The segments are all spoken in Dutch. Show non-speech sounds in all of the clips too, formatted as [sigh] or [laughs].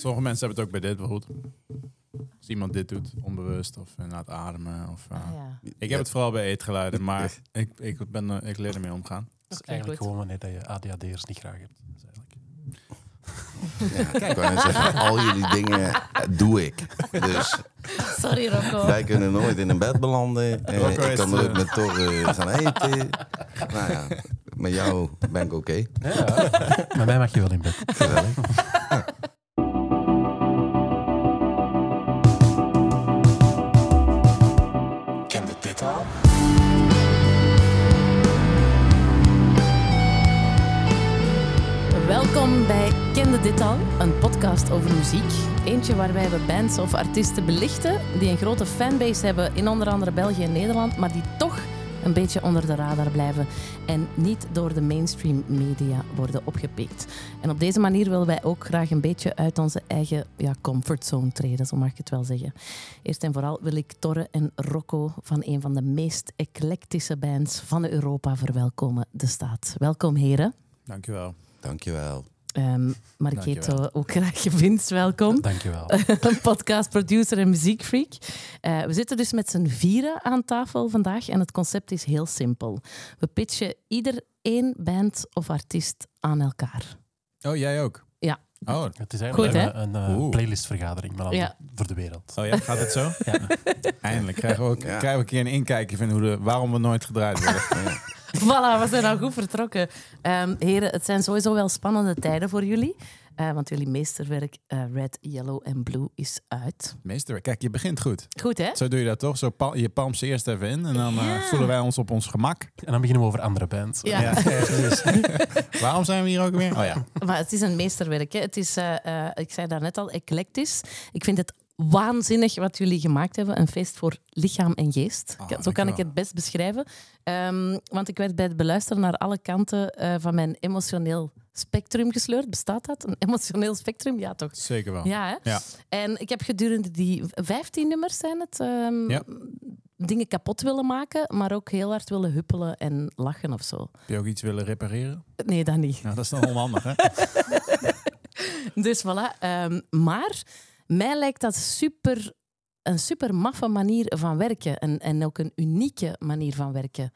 Sommige mensen hebben het ook bij dit bijvoorbeeld. Als iemand dit doet, onbewust of na het ademen. Of, uh, Ah, ja. Ik heb het vooral bij eetgeluiden, maar ik, ik, ben, uh, ik leer ermee omgaan. Dat is eigenlijk goed. gewoon wanneer dat je ADHD'ers niet graag hebt. Dat is eigenlijk... Ja, ik net zeggen, al jullie dingen eh, doe ik. Dus [laughs] Sorry Rocco. wij kunnen nooit in een bed belanden. [laughs] En ik kan nooit eh, met Tor eh, gaan eten. Nou ja, met jou ben ik oké. Ja, [laughs] met mij mag je wel in bed. Gezellig. Dit Al, een podcast over muziek. Eentje waarbij we bands of artiesten belichten die een grote fanbase hebben in onder andere België en Nederland, maar die toch een beetje onder de radar blijven en niet door de mainstream media worden opgepikt. En op deze manier willen wij ook graag een beetje uit onze eigen ja, comfortzone treden, zo mag ik het wel zeggen. Eerst en vooral wil ik Torre en Rocco van een van de meest eclectische bands van Europa verwelkomen, De Staat. Welkom heren. Dankjewel. Dankjewel. Ehm Marketo, ook graag Vince, welkom. Dankjewel. [laughs] een podcastproducer en muziekfreak. Eh, we zitten dus met z'n vieren aan tafel vandaag en het concept is heel simpel. We pitchen ieder één band of artiest aan elkaar. Oh, jij ook? Ja. Oh, Het is eigenlijk Goed, een, een Oeh. playlistvergadering, maar dan Ja. voor de wereld. oh ja, gaat het zo? [laughs] Ja. Eindelijk krijgen we, ook, Ja. krijgen we een keer een inkijkje van hoe de, waarom we nooit gedraaid worden. [laughs] [laughs] Voilà, we zijn al goed vertrokken. Ehm, heren, het zijn sowieso wel spannende tijden voor jullie. eh, want jullie meesterwerk eh, Red, Yellow en Blue is uit. Meester, kijk, je begint goed. Goed, hè? Zo doe je dat toch? Zo pal- je palmt ze eerst even in en dan eh, Ja. voelen wij ons op ons gemak. En dan beginnen we over andere bands. Ja. Ja. [laughs] Waarom zijn we hier ook weer? Oh ja. Maar het is een meesterwerk. Hè. Het is, eh, eh, ik zei daarnet al, eclectisch. Ik vind het waanzinnig wat jullie gemaakt hebben. Een feest voor lichaam en geest. Ah, Zo kan ik het best beschrijven. Ehm, want ik werd bij het beluisteren naar alle kanten eh, van mijn emotioneel spectrum gesleurd. Bestaat dat? Een emotioneel spectrum? Ja, toch? Zeker wel. Ja, hè? Ja. En ik heb gedurende die 15 nummers zijn het, ehm, Ja. dingen kapot willen maken, maar ook heel hard willen huppelen en lachen of zo. Heb je ook iets willen repareren? Nee, dat niet. Nou, dat is dan onhandig, hè? [laughs] Dus voilà. Ehm, maar mij lijkt dat super, een super maffe manier van werken. En, en ook een unieke manier van werken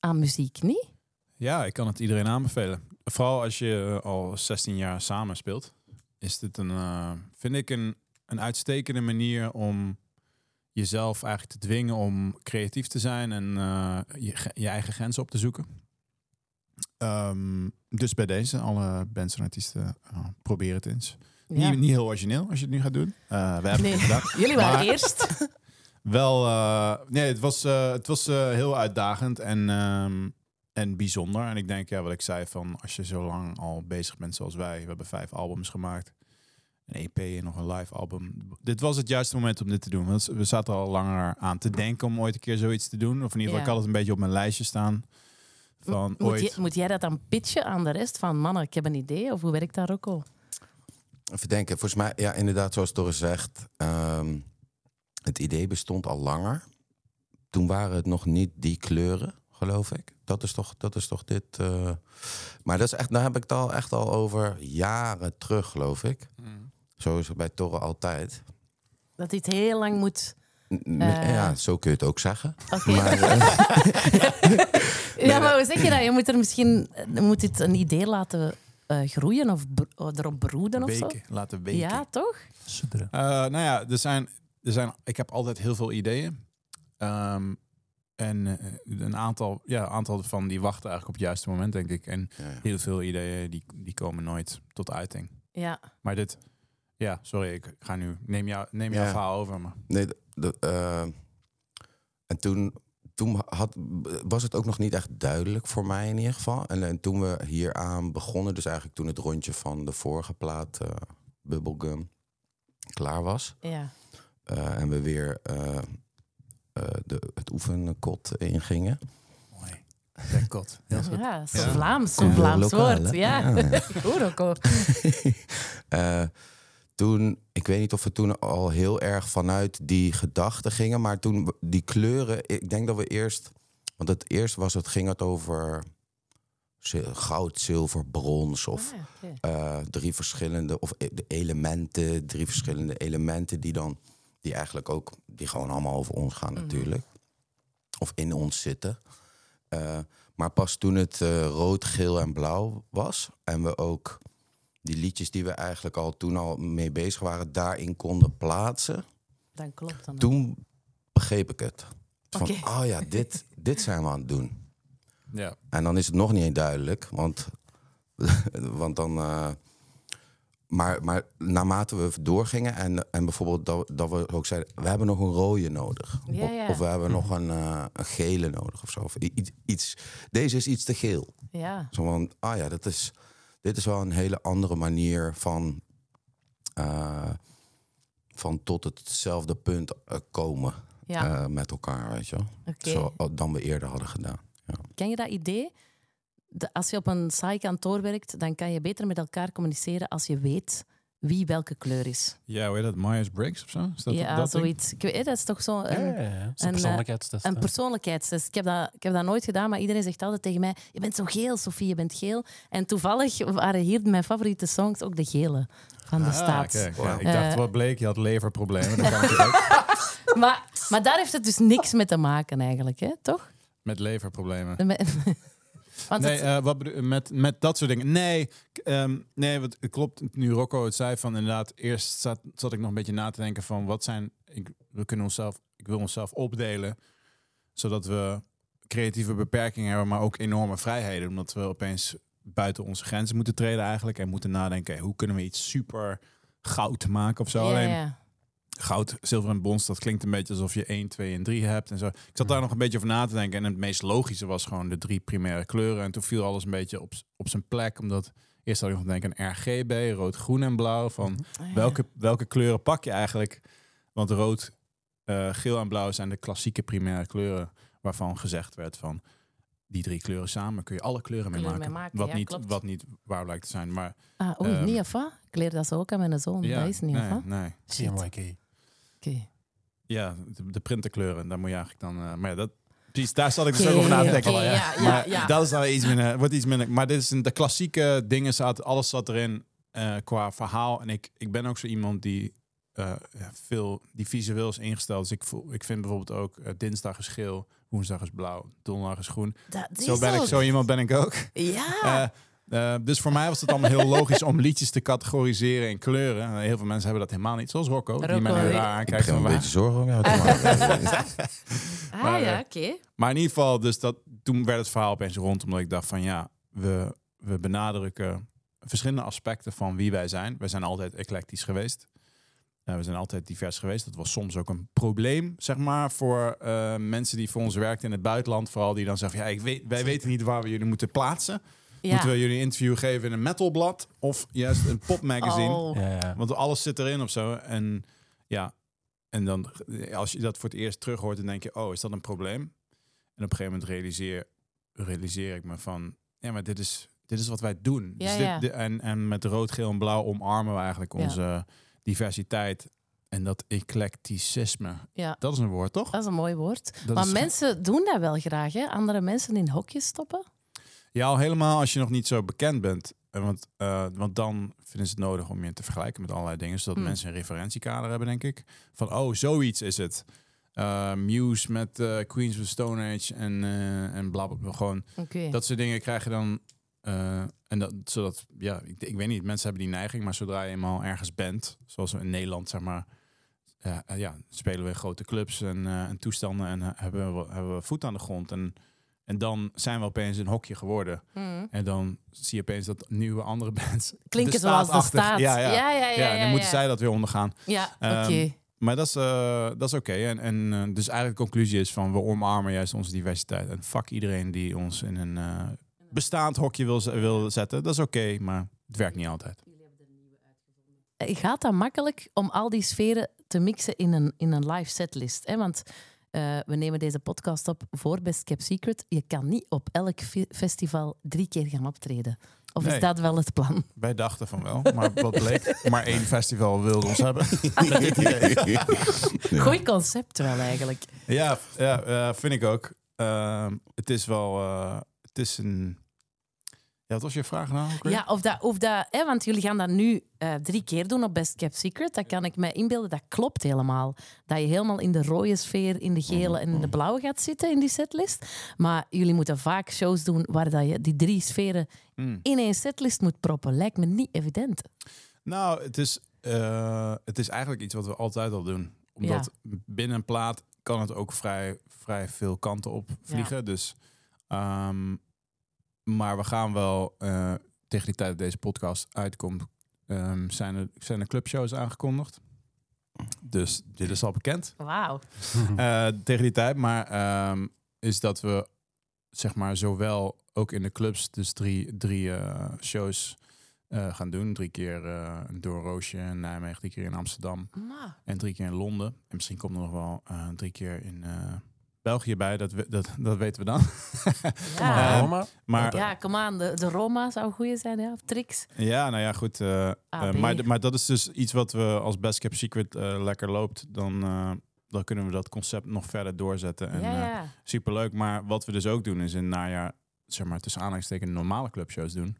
aan muziek, niet? Ja, ik kan het iedereen aanbevelen. Vooral als je eh, al 16 jaar samen speelt, is dit een, eh, vind ik een, een uitstekende manier om jezelf eigenlijk te dwingen om creatief te zijn en eh, je, je eigen grenzen op te zoeken. Ehm, dus bij deze, alle bands en artiesten, eh, probeer het eens. Ja. Niet, niet heel origineel als je het nu gaat doen. Eh, we hebben Nee. het gedaan. [laughs] Jullie waren Maar- eerst. [laughs] Wel, eh, nee, het was, eh, het was heel uitdagend en, ehm, en bijzonder. En ik denk, ja, wat ik zei, van als je zo lang al bezig bent zoals wij. We hebben vijf albums gemaakt. Een EP en nog een live album. Dit was het juiste moment om dit te doen. Want we zaten al langer aan te denken om ooit een keer zoiets te doen. Of in ieder geval, Ja. ik had het een beetje op mijn lijstje staan. Van Moet, ooit. je- moet jij dat dan pitchen aan de rest van mannen? Ik heb een idee. Of hoe werkt dat ook al? Even denken, volgens mij, ja, inderdaad, zoals Doris zegt, ehm, het idee bestond al langer. Toen waren het nog niet die kleuren, geloof ik. Dat is toch, dat is toch dit. eh, Maar dat is echt, daar heb ik het al echt al over jaren terug, geloof ik. Mm. Zo is het bij Torre altijd. Dat dit heel lang moet. Eh. Ja, zo kun je het ook zeggen. Maar, eh, [laughs] [laughs] Ja, maar hoe zeg je dat? Je moet er misschien moet dit een idee laten eh, groeien of bro- erop broeden of zo. Laten weken. Ja, toch? Eh, nou ja, er zijn, er zijn, ik heb altijd heel veel ideeën. Ehm, en eh, een aantal, ja, een aantal van die wachten eigenlijk op het juiste moment, denk ik. En ja, ja. heel veel ideeën die, die komen nooit tot uiting. Ja. Maar dit, ja, sorry, ik ga nu, neem, jou, neem jouw Ja. verhaal over. Maar Nee, d- d- eh, en toen, toen had, was het ook nog niet echt duidelijk voor mij in ieder geval. En, en toen we hieraan begonnen, dus eigenlijk toen het rondje van de vorige plaat, eh, Bubblegum, klaar was. ja. eh, en we weer eh, eh, de, het oefenkot ingingen. mooi. Goed. Ja, is Ja. Vlaams, een Vlaams woord. Ja, Ja, [laughs] ja. [laughs] toen, ik weet niet of we toen al heel erg vanuit die gedachten gingen, maar toen die kleuren, ik denk dat we eerst, want het eerst was het, ging het over goud, zilver, brons of Ah, eh, drie verschillende of e- de elementen, drie verschillende elementen die dan die eigenlijk ook die gewoon allemaal over ons gaan natuurlijk of in ons zitten. Eh, maar pas toen het eh, rood, geel en blauw was en we ook die liedjes die we eigenlijk al toen al mee bezig waren daarin konden plaatsen, Dan klopt dan. toen begreep ik het. Van, Oké. oh ja, dit, [laughs] dit zijn we aan het doen. Ja. En dan is het nog niet eens duidelijk, want, [laughs] want dan. eh, maar, maar naarmate we doorgingen en, en bijvoorbeeld dat, dat we ook zeiden, we hebben nog een rode nodig. Ja, of, ja. of we hebben nog een, eh, een gele nodig of zo. Of iets, deze is iets te geel. Ja, Zo van, ah ja, dat is, dit is wel een hele andere manier van, eh, van tot hetzelfde punt eh, komen ja. eh, met elkaar, weet je. Zo, dan we eerder hadden gedaan. Ken je dat idee? De- als je op een saai kantoor werkt, dan kan je beter met elkaar communiceren als je weet wie welke kleur is. Ja, hoe heet dat? Myers-Briggs of zo? Is dat ja, dat zoiets. Ik weet, dat is toch zo Ja, een, ja, ja. Dat is een, een eh, persoonlijkheidstest. een persoonlijkheidstest. Ik heb, dat, ik heb dat nooit gedaan, maar iedereen zegt altijd tegen mij: Je bent zo geel, Sofie, je bent geel. En toevallig waren hier mijn favoriete songs ook de gele van de Ah, staat. kijk, ik dacht, Eh, wat bleek, je had leverproblemen. Dat kan. [laughs] Maar, maar daar heeft het dus niks mee te maken, eigenlijk, hè? toch? Met leverproblemen. Want Nee, het- eh, wat met, met dat soort dingen. Nee, ehm, nee wat, het klopt. Nu Rocco het zei van inderdaad, eerst zat, zat ik nog een beetje na te denken van wat zijn. Ik, we kunnen onszelf, ik wil onszelf opdelen, zodat we creatieve beperkingen hebben, maar ook enorme vrijheden. Omdat we opeens buiten onze grenzen moeten treden eigenlijk en moeten nadenken, hoe kunnen we iets super goud maken of zo. Alleen ja. Goud, zilver en brons, dat klinkt een beetje alsof je 1, 2 en 3 hebt en zo. Ik zat daar nog een beetje over na te denken. En het meest logische was gewoon de drie primaire kleuren. En toen viel alles een beetje op, op zijn plek. Omdat eerst had ik nog te denken aan RGB, rood, groen en blauw. Van Ah, ja. welke, welke kleuren pak je eigenlijk? Want rood, eh, geel en blauw zijn de klassieke primaire kleuren. Waarvan gezegd werd van die drie kleuren samen kun je alle kleuren mee maken. mee maken, wat, ja, niet, klopt. wat niet waar blijkt te zijn. Maar Ah, oei, Ehm, niet of wat? Ik leer dat zo ook aan mijn zoon. ja, dat is niet nee, of wat? nee. Shit. Ja, de, de printerkleuren, daar moet je eigenlijk dan. eh, maar ja, dat, precies, daar zat ik dus ook over na te denken. ja, ja, maar ja. dat is dan iets minder, wordt iets minder. Maar dit is een, de klassieke dingen zaten, alles zat erin eh, qua verhaal. En ik, ik ben ook zo iemand die eh, veel, die visueel is ingesteld. Dus ik, voel, ik vind bijvoorbeeld ook dinsdag is geel, woensdag is blauw, donderdag is groen. Dat Zo ben ik, zo iemand ben ik ook. Ja. Eh, eh, dus voor mij was het allemaal heel logisch om liedjes te categoriseren in kleuren. En heel veel mensen hebben dat helemaal niet. Zoals Rocco, die Rocco, mij nu ja. raar Ik aankijkt. van een waar- beetje zorgen om jou te [laughs] maken. [laughs] ah maar, ja, eh, oké. Maar in ieder geval, dus dat, toen werd het verhaal opeens rond. Omdat ik dacht van ja, we, we benadrukken verschillende aspecten van wie wij zijn. Wij zijn altijd eclectisch geweest. Eh, we zijn altijd divers geweest. Dat was soms ook een probleem, zeg maar, voor eh, mensen die voor ons werkten in het buitenland. Vooral die dan zeggen, ja, ik weet, wij weten niet waar we jullie moeten plaatsen. Ja. Moeten we jullie een interview geven in een metalblad of juist een popmagazine? Oh. Ja, ja. Want alles zit erin of zo. En ja, en dan als je dat voor het eerst terug hoort, dan denk je, oh, is dat een probleem? En op een gegeven moment realiseer, realiseer ik me van, ja, maar dit is, dit is wat wij doen. Ja, dus dit, ja. de- en, en met rood, geel en blauw omarmen we eigenlijk Ja. onze diversiteit. En dat eclecticisme. Ja, Dat is een woord, toch? dat is een mooi woord. Dat maar is- mensen doen dat wel graag, hè? Andere mensen in hokjes stoppen. Ja, al helemaal als je nog niet zo bekend bent. Eh, Want, eh, want dan vinden ze het nodig om je te vergelijken met allerlei dingen. Zodat Hmm. mensen een referentiekader hebben, denk ik. Van, oh, zoiets is het. Eh, Muse met Queens of Stone Age en, en bla, bla, bla. Gewoon Oké. dat soort dingen krijg je dan. en dat, zodat, ja, ik, ik weet niet, mensen hebben die neiging. Maar zodra je eenmaal ergens bent, zoals we in Nederland, zeg maar... ja, spelen we in grote clubs en, en toestanden en hebben, we, hebben we voet aan de grond. En, en dan zijn we opeens een hokje geworden. Mhm. En dan zie je opeens dat nieuwe andere bands... [laughs] Klinken zoals de staat. Ja, ja. ja, ja. ja, dan moeten zij dat weer ondergaan. Ja, oké. Ehm, Maar dat is, eh, dat is oké. En, en eh, dus eigenlijk de conclusie is van... we omarmen juist onze diversiteit. En fuck iedereen die ons in een eh, bestaand hokje wil, wil zetten. Dat is oké, maar het werkt niet altijd. Gaat dat makkelijk om al die sferen te mixen in een, in een live setlist? Hè? Want eh, we nemen deze podcast op voor Best Kept Secret. Je kan niet op elk fe- festival drie keer gaan optreden. Of Nee. is dat wel het plan? Wij dachten van wel, maar wat bleek? Maar één festival wilde ons hebben. [laughs] [laughs] Goeie concept wel eigenlijk. Ja, ja eh, vind ik ook. Ehm, het is wel... eh, het is een... Ja, wat was je vraag nou? Ja, of dat, of dat hè, want jullie gaan dat nu eh, drie keer doen op Best Kept Secret. Dat kan ik me inbeelden, dat klopt helemaal. Dat je helemaal in de rode sfeer, in de gele en in de blauwe gaat zitten in die setlist. Maar jullie moeten vaak shows doen waar dat je die drie sferen Mm. in één setlist moet proppen. Lijkt me niet evident. Nou, het is, eh, het is eigenlijk iets wat we altijd al doen. Omdat binnen een plaat kan het ook vrij, vrij veel kanten op vliegen. Dus, ehm, maar we gaan wel, eh, tegen die tijd dat deze podcast uitkomt, ehm, zijn, er, zijn er clubshows aangekondigd. Dus dit is al bekend Wauw. eh, tegen die tijd. Maar ehm, is dat we zeg maar zowel ook in de clubs dus drie, drie eh, shows gaan doen. Drie keer door Roosje in Nijmegen, drie keer in Amsterdam en drie keer in Londen. En misschien komt er nog wel drie keer in België bij. Dat, we- dat, dat weten we dan. [laughs] ja. Roma. maar ja, kom aan. De, de Roma zou een goede zijn, ja. Of Trix. Ja, nou ja, goed. AB. maar, maar dat is dus iets wat we als Best Kept Secret eh, lekker loopt. Dan, eh, dan kunnen we dat concept nog verder doorzetten. En, ja, eh, ja. superleuk. Maar wat we dus ook doen is in het najaar, zeg maar tussen aanhalingstekens normale clubshows doen.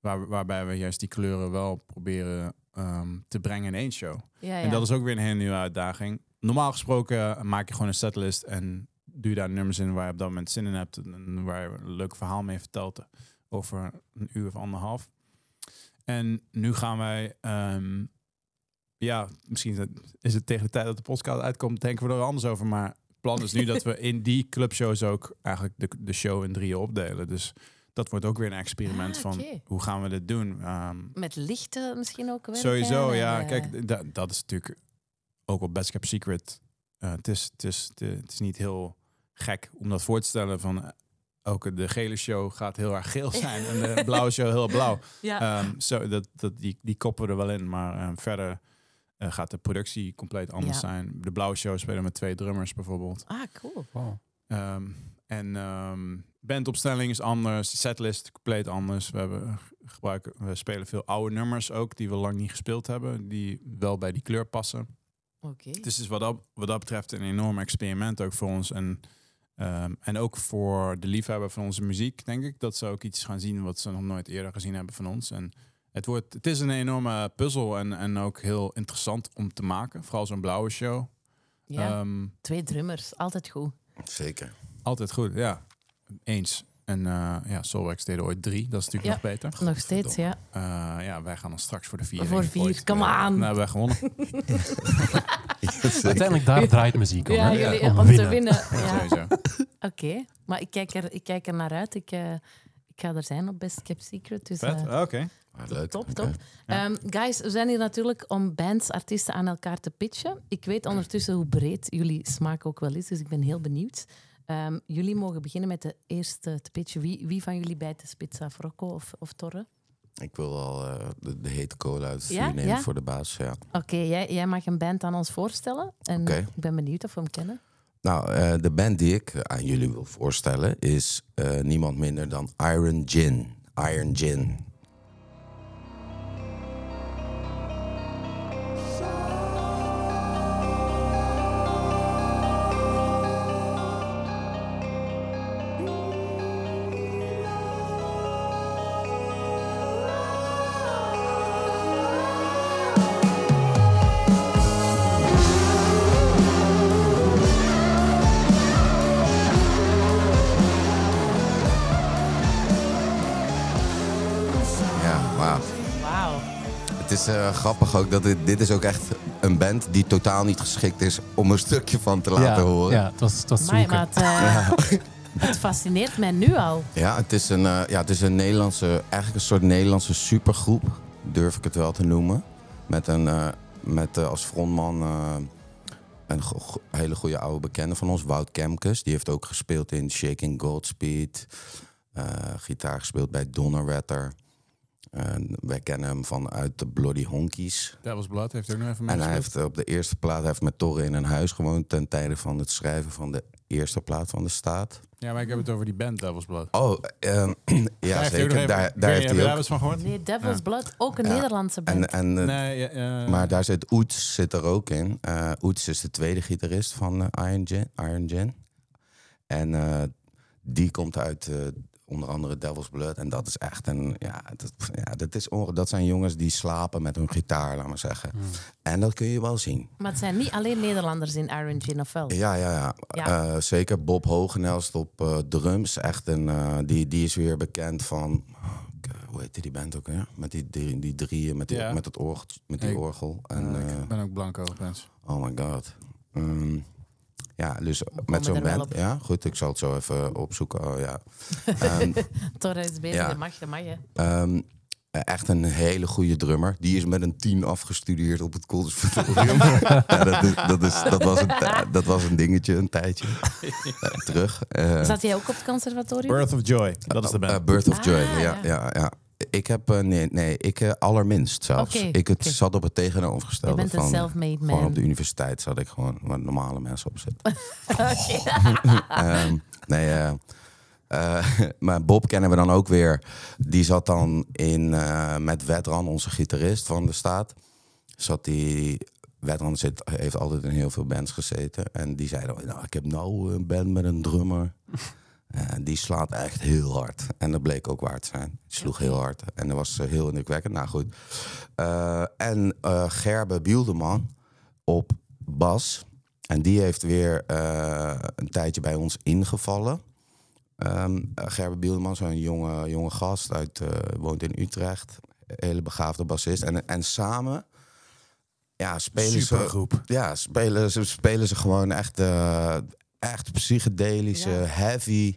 Waar, waarbij we juist die kleuren wel proberen ehm, te brengen in één show. ja, ja. En dat is ook weer een hele nieuwe uitdaging. Normaal gesproken maak je gewoon een setlist en doe je daar nummers in waar je op dat moment zin in hebt. En waar je een leuk verhaal mee vertelt over een uur of anderhalf. En nu gaan wij, ehm, ja, misschien is het tegen de tijd dat de podcast uitkomt, denken we er anders over. Maar het plan is nu dat we in die clubshows ook eigenlijk de, de show in drieën opdelen. Dus dat wordt ook weer een experiment Ah, van hoe gaan we dit doen. Ehm, Met lichten misschien ook werken. Sowieso, ja. eh, Kijk, da- dat is natuurlijk ook op Best Kept Secret. eh, het, is, het, is, het is niet heel gek om dat voor te stellen van... eh, ook de gele show gaat heel erg geel [laughs] zijn en de blauwe show heel blauw. ja. Ehm, zo, dat, dat, die, die koppen we er wel in, maar ehm, verder eh, gaat de productie compleet anders Ja. zijn. De blauwe show spelen met twee drummers bijvoorbeeld. Ah, cool. Wow. Ehm, en ehm bandopstelling is anders, setlist compleet anders. We, hebben, gebruiken, we spelen veel oude nummers ook, die we lang niet gespeeld hebben, die wel bij die kleur passen. Oké. Is dus wat dat, wat dat betreft een enorm experiment ook voor ons. En, ehm, en ook voor de liefhebber van onze muziek, denk ik, dat ze ook iets gaan zien wat ze nog nooit eerder gezien hebben van ons. En het, wordt, het is een enorme puzzel en, en ook heel interessant om te maken. Vooral zo'n blauwe show. Ja, Ehm, twee drummers. Altijd goed. Zeker. altijd goed, ja. Eens. En eh ja, Soulwax deden ooit drie. Dat is natuurlijk Ja. nog beter. Nog steeds, ja. Eh, ja, wij gaan dan straks voor de vier. Voor vier, come on. Nou, hebben wij gewonnen. [laughs] Uiteindelijk daar draait muziek om. Ja, jullie, Om om te winnen. [laughs] Ja. Oké, maar ik kijk, er, ik kijk er naar uit. Ik, eh, ik ga er zijn op Best Kept Secret. Dus, eh, oké. Ah, leuk. top, top. Ehm, guys, we zijn hier natuurlijk om bands, artiesten aan elkaar te pitchen. Ik weet ondertussen hoe breed jullie smaak ook wel is, dus ik ben heel benieuwd. Ehm, jullie mogen beginnen met de eerste te pitchen. Wie, wie van jullie bijt de spits af, Rocco of, of Torre? Ik wil al eh, de, de hete cola uit Ja? nemen Ja? voor de baas. Ja. Oké, jij, jij mag een band aan ons voorstellen. En ik ben benieuwd of we hem kennen. Nou, eh, de band die ik aan jullie wil voorstellen is eh, niemand minder dan Iron Gin. Iron Gin. Grappig ook dat dit, dit is ook echt een band die totaal niet geschikt is om een stukje van te laten ja, horen. Ja, het was, het was Maar, zoeken. maar het, eh, [laughs] [laughs] het fascineert mij nu al. Ja, het is een, eh, ja, het is een Nederlandse, eigenlijk een soort Nederlandse supergroep, durf ik het wel te noemen. Met, een, eh, met als frontman eh, een go- hele goede oude bekende van ons, Wout Kemkes. Die heeft ook gespeeld in Shaking Goldspeed, eh, gitaar gespeeld bij Donnerwetter. En wij kennen hem vanuit de Bloody Honkies. Devil's Blood heeft ook nog even En hij heeft op de eerste plaat hij heeft met Torre in een huis gewoond ten tijde van het schrijven van de eerste plaat van de staat. Ja, maar ik heb het over die band Devil's Blood. Oh, ehm, [clears throat] ja, Daar heeft hij ook nog zeker. even- Daar, daar heeft hij daar van gehoord? Nee, Devil's Ja. Blood, ook een Ja. Nederlandse band. En, en, eh, Nee, ja, eh, maar daar zit Oets zit er ook in. Eh Oets is de tweede gitarist van eh, Iron, Gin, Iron Gin. En eh, die komt uit, eh, onder andere Devil's Blood. En dat is echt een, ja, dat, ja dat, is onge- dat zijn jongens die slapen met hun gitaar, laat maar zeggen. En dat kun je wel zien. Maar het zijn niet alleen Nederlanders in Iron Gin of wel? Ja, ja, ja. Ja. Eh, zeker Bob Hogenelst op eh, drums. Echt een, eh, die, die is weer bekend van. Hoe heette die band ook weer? Met die, die, die drieën, met, die, met, het orgel, met die Ik- orgel. En, ik ben ook blanco, Pens. oh my god. Ehm, ja, dus met zo'n band. Ja, goed, ik zal het zo even opzoeken. Oh, ja. [laughs] Ehm, Torres is bezig, Ja. dat mag, dat mag. Hè. Ehm, eh, echt een hele goede drummer. Die is met een 10 afgestudeerd op het conservatorium. [laughs] ja, dat, is, dat, is, dat, was een, dat was een dingetje een tijdje [laughs] eh, terug. Eh, Zat jij ook op het conservatorium? Birth of Joy, dat is de band. eh, Birth of Ah, Joy, ja, ja. ja. Ik heb, eh, nee, nee, ik eh, allerminst zelfs. Ik het zat op het Je tegenovergestelde bent een self-made Gewoon man. op de universiteit zat ik gewoon waar normale mensen op zitten. Oké. [laughs] [laughs] Ehm, nee, eh, eh, [laughs] maar Bob kennen we dan ook weer. Die zat dan in, met Wedran, onze gitarist van de staat. Zat die, Wedran zit, heeft altijd in heel veel bands gezeten. En die zei dan, nou, ik heb nou een band met een drummer. En die slaat echt heel hard. En dat bleek ook waar te zijn. Die sloeg heel hard. En dat was eh, heel indrukwekkend. Nou goed. Eh, en eh, Gerbe Bieldeman op bas. En die heeft weer eh, een tijdje bij ons ingevallen. Ehm eh, Gerbe Bieldeman, zo'n jonge, jonge gast, uit, eh, woont in Utrecht. Hele begaafde bassist. En, en samen ja, spelen ze, ja, spelen, ze, spelen ze gewoon echt, eh, echt psychedelische, Ja. heavy.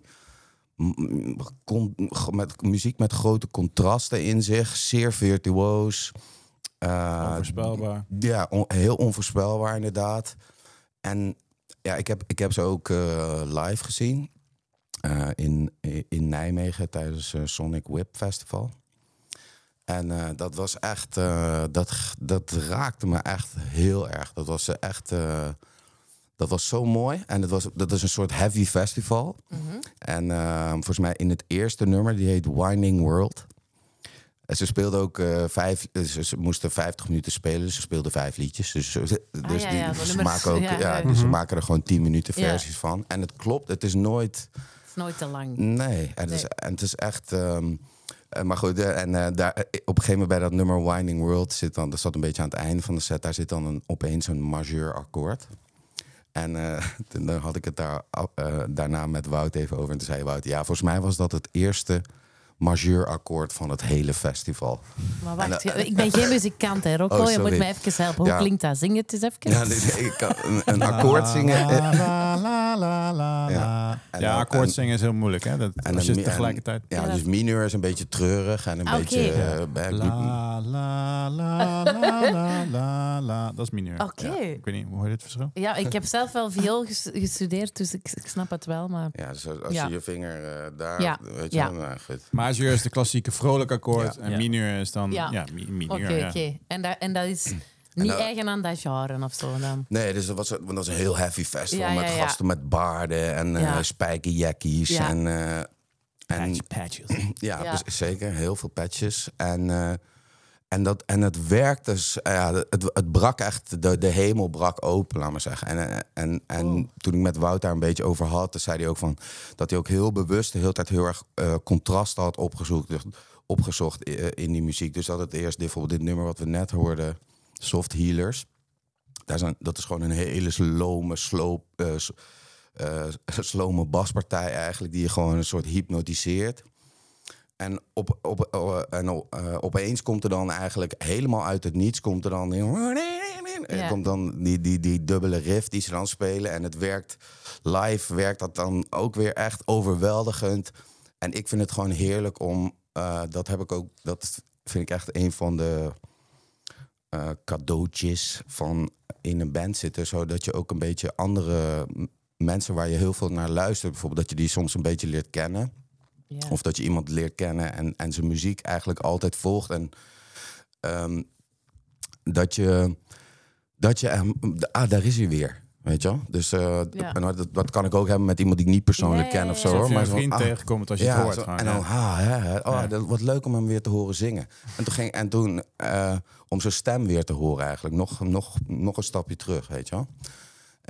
met muziek met grote contrasten in zich. Zeer virtuoos. Eh, Onvoorspelbaar. ja, on- heel onvoorspelbaar inderdaad. En ja, ik heb, ik heb ze ook eh, live gezien. eh, in, in Nijmegen tijdens Sonic Whip Festival. En eh, dat was echt, eh, dat, dat raakte me echt heel erg. Dat was echt, eh, dat was zo mooi. En dat was, dat is een soort heavy festival. Mhm. En eh, volgens mij in het eerste nummer, die heet Winding World. En ze speelden ook eh, vijf, eh, ze, moesten 50 minuten spelen, dus ze speelden vijf liedjes. Dus, ze- dus Ah, ja, die- ja, ze, maken ook, Ja, dus ze Mhm. maken er gewoon 10 minuten Ja. versies van. En het klopt, het is nooit. Het is nooit te lang. Nee, en het, is, en het is echt. ehm, eh, maar goed, eh, en eh, daar, eh, op een gegeven moment bij dat nummer Winding World zit dan, dat zat een beetje aan het einde van de set, daar zit dan een, opeens een majeur akkoord. En eh, [laughs] toen dan had ik het daar, eh, daarna met Wout even over. En toen zei Wout, ja, volgens mij was dat het eerste majeurakkoord van het hele festival. Maar wacht, En, ik ben geen muzikant, hè, Rocco. Oh, je moet mij even helpen. Hoe Ja. klinkt dat? Zing het eens even. Ja, nee, nee, ik kan een, een akkoord zingen. eh, [laughs] La, la, la, la, Ja. la. En Ja, akkoord en- zingen is heel moeilijk, hè? Dat, en als je en- tegelijkertijd... Ja, dus mineur is een beetje treurig en een Ah, beetje... Eh, bij- La, la, la, la, la, la, la. Dat is mineur. Oké. Ja, ik weet niet, hoe hoor je het verschil? Ja, ik heb zelf wel viool ges- gestudeerd, dus ik, ik snap het wel. Maar Ja, dus als je je vinger eh, daar, Ja. weet je Ja. wel, nou, goed. Majeur is de klassieke vrolijk akkoord. Ja. En Ja. mineur is dan... Ja. Ja, mi- mineur, oké, ja. oké. En, dat, en dat is niet nou- eigen aan dat genre of zo dan? Nee, dus dat was, want dat was een heel heavy festival Ja, ja, met ja. gasten met baarden en eh Ja. spijkerjackies. Ja. En, eh, en Patch- patches. [clears throat] ja, zeker, heel veel patches. En, eh, en, dat, en het werkte, dus, eh, ja, het, het brak echt, de, de hemel brak open, laat maar zeggen. En, eh, en, en Oh. toen ik met Wout daar een beetje over had, zei hij ook van, dat hij ook heel bewust de hele tijd heel erg eh contrasten had opgezocht, opgezocht in die muziek. Dus dat het eerst bijvoorbeeld dit nummer wat we net hoorden, Soft Healers. Daar zijn, dat is gewoon een hele slome, sloop, eh, [laughs] slome baspartij eigenlijk, die je gewoon een soort hypnotiseert. En, op, op, eh, en o- eh, opeens komt er dan eigenlijk helemaal uit het niets, komt er dan, Ja. komt dan die, die, die dubbele riff die ze dan spelen. En het werkt live, werkt dat dan ook weer echt overweldigend. En ik vind het gewoon heerlijk om, eh, dat heb ik ook, dat vind ik echt een van de cadeautjes van in een band zitten. Zodat je ook een beetje andere mensen waar je heel veel naar luistert, bijvoorbeeld dat je die soms een beetje leert kennen. Ja. Of dat je iemand leert kennen en, en zijn muziek eigenlijk altijd volgt. En ehm, dat je, dat je hem, ah, daar is hij weer. Weet je wel? Dus eh, Ja. en dat, dat kan ik ook hebben met iemand die ik niet persoonlijk ken of zo. Hoor. Je Maar een zo van, vriend ah, tegenkomt als je het hoort. zo- en ja. dan, ah, hè, hè, oh, Ja. dat, wat leuk om hem weer te horen zingen. En toen, ging, en toen eh, om zijn stem weer te horen eigenlijk, nog, nog, nog een stapje terug, weet je wel.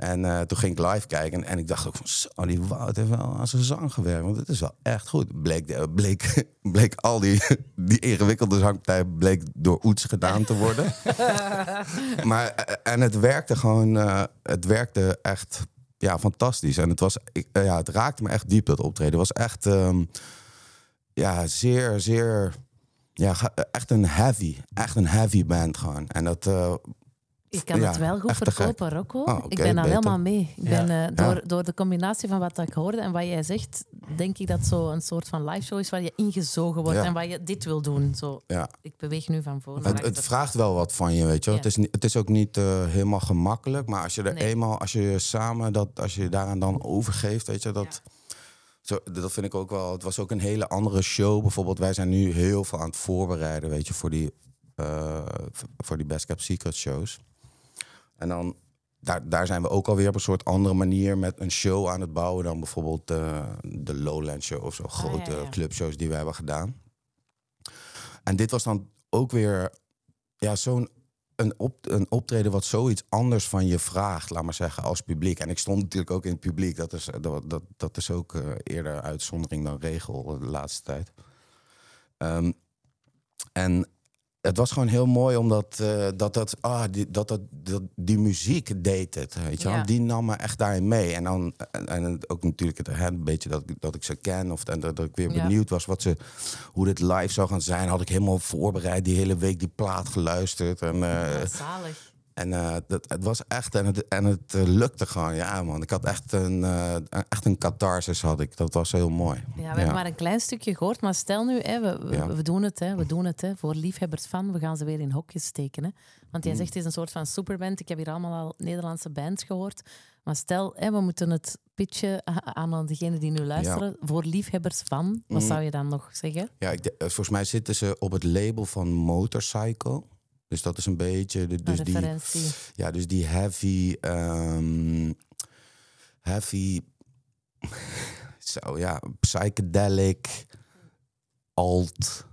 En eh, toen ging ik live kijken en ik dacht ook van, zo, die Wout heeft wel aan zijn zang gewerkt. Want het is wel echt goed. Bleek, bleek, [laughs] bleek al die, [laughs] die ingewikkelde zangpartij bleek door Oets gedaan te worden. [laughs] maar, eh, en het werkte gewoon, eh, het werkte echt ja, fantastisch. En het, was, ik, ja, het raakte me echt diep, dat optreden. Het was echt ehm, ja, zeer, zeer, ja, echt een heavy, echt een heavy band gewoon. En dat, Ik kan Ja, het wel goed te gek. verkopen, Rocco. Ah, ik ben daar helemaal mee. Ik Ja. ben, eh, door, door de combinatie van wat ik hoorde en wat jij zegt, denk ik dat zo een soort van live show is waar je ingezogen wordt en waar je dit wil doen. Zo, ik beweeg nu van voor naar Het, het vraagt wel wat van je, weet je. Het, is, het is ook niet eh, helemaal gemakkelijk, maar als je er Nee. eenmaal, als je samen dat, als je daaraan dan overgeeft, weet je, dat, zo, dat vind ik ook wel. Het was ook een hele andere show. Bijvoorbeeld, wij zijn nu heel veel aan het voorbereiden, weet je, voor die, eh, voor die Best Kept Secret shows. En dan, daar, daar zijn we ook alweer op een soort andere manier met een show aan het bouwen dan bijvoorbeeld eh, de Lowland Show of zo, grote Ah, ja, ja. clubshows die we hebben gedaan. En dit was dan ook weer ja, zo'n een, op, een optreden wat zoiets anders van je vraagt, laat maar zeggen, als publiek. En ik stond natuurlijk ook in het publiek. Dat is, dat, dat, dat is ook eh, eerder uitzondering dan regel de laatste tijd. Ehm, en het was gewoon heel mooi omdat eh, dat, dat, ah, die, dat, dat, dat, die muziek deed het. Weet je? Ja. Die nam me echt daarin mee. En dan en, en ook natuurlijk het, hè, een beetje dat, ik- dat ik ze ken. Of en dat, dat ik weer Ja. benieuwd was wat ze, hoe dit live zou gaan zijn. Had ik helemaal voorbereid die hele week die plaat geluisterd. En, eh, Ja, zalig. En eh, dat, het was echt, en het, en het eh, lukte gewoon. Ja, man. Ik had echt een, eh, echt een catharsis, had ik. Dat was heel mooi. Ja, we hebben maar een klein stukje gehoord, maar stel nu, hè, we, we, Ja. we doen het, hè, we doen het hè, voor liefhebbers van. We gaan ze weer in hokjes steken. Hè. Want Mm. jij zegt het is een soort van superband. Ik heb hier allemaal al Nederlandse bands gehoord. Maar stel, hè, we moeten het pitchen aan degene die nu luisteren. Voor liefhebbers van, wat Mm. zou je dan nog zeggen? Ja, ik, volgens mij zitten ze op het label van Motorcycle. Dus dat is een beetje... De, Een dus die, referentie. ja, dus die heavy... ehm, heavy... [laughs] Zo, ja. Psychedelic... Alt...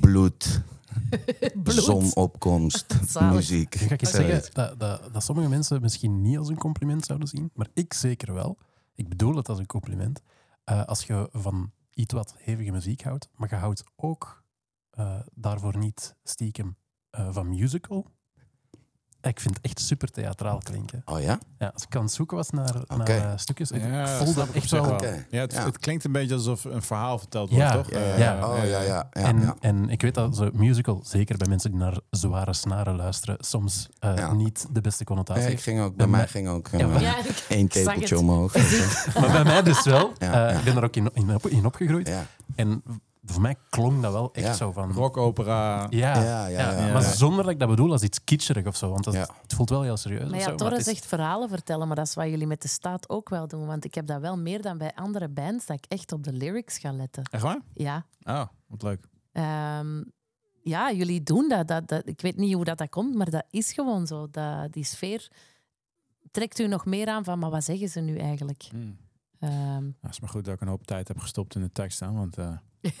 Bloed... [laughs] Bloed. Zonopkomst... [laughs] Muziek. Ga ik Zoiets. zeggen dat, dat, dat sommige mensen misschien niet als een compliment zouden zien, maar ik zeker wel. Ik bedoel het als een compliment. Eh, als je van iets wat hevige muziek houdt, maar je houdt ook eh, daarvoor niet stiekem eh, van musical. Ik vind het echt super theatraal klinken. Oh ja? Ja, als ik aan het zoeken was naar, eh, stukjes, ik Ja, ik echt op zich wel... Ja, het, Ja. het klinkt een beetje alsof een verhaal verteld wordt, Ja, toch? Ja, ja, Eh, ja. Oh, ja, ja. ja, en, ja. en ik weet dat zo'n musical, zeker bij mensen die naar zware snaren luisteren, soms eh, Ja. niet de beste connotatie heeft. ging ook, bij mij ging ook Ja, eh, maar- Ja, ik- één tepeltje omhoog. [laughs] Maar bij mij dus wel. Ja, Eh, ja. Ik ben er ook in, in, op, in opgegroeid. Ja. En voor mij klonk dat wel echt Ja. zo van... Rockopera. Ja, Ja, ja, ja. maar Ja. zonder dat ik dat bedoel als iets kitscherig of zo. Want dat, Ja. het voelt wel heel serieus. Maar ja, zo, Torre het is- zegt verhalen vertellen, maar dat is wat jullie met de staat ook wel doen. Want ik heb dat wel meer dan bij andere bands, dat ik echt op de lyrics ga letten. Echt waar? Ja. Oh, wat leuk. Ehm, ja, jullie doen dat, dat, dat. Ik weet niet hoe dat, dat komt, maar dat is gewoon zo. Dat, die sfeer trekt u nog meer aan van, maar wat zeggen ze nu eigenlijk? Hmm. Ehm, Nou, het is maar goed dat ik een hoop tijd heb gestopt in de tekst, hè, want eh, [laughs]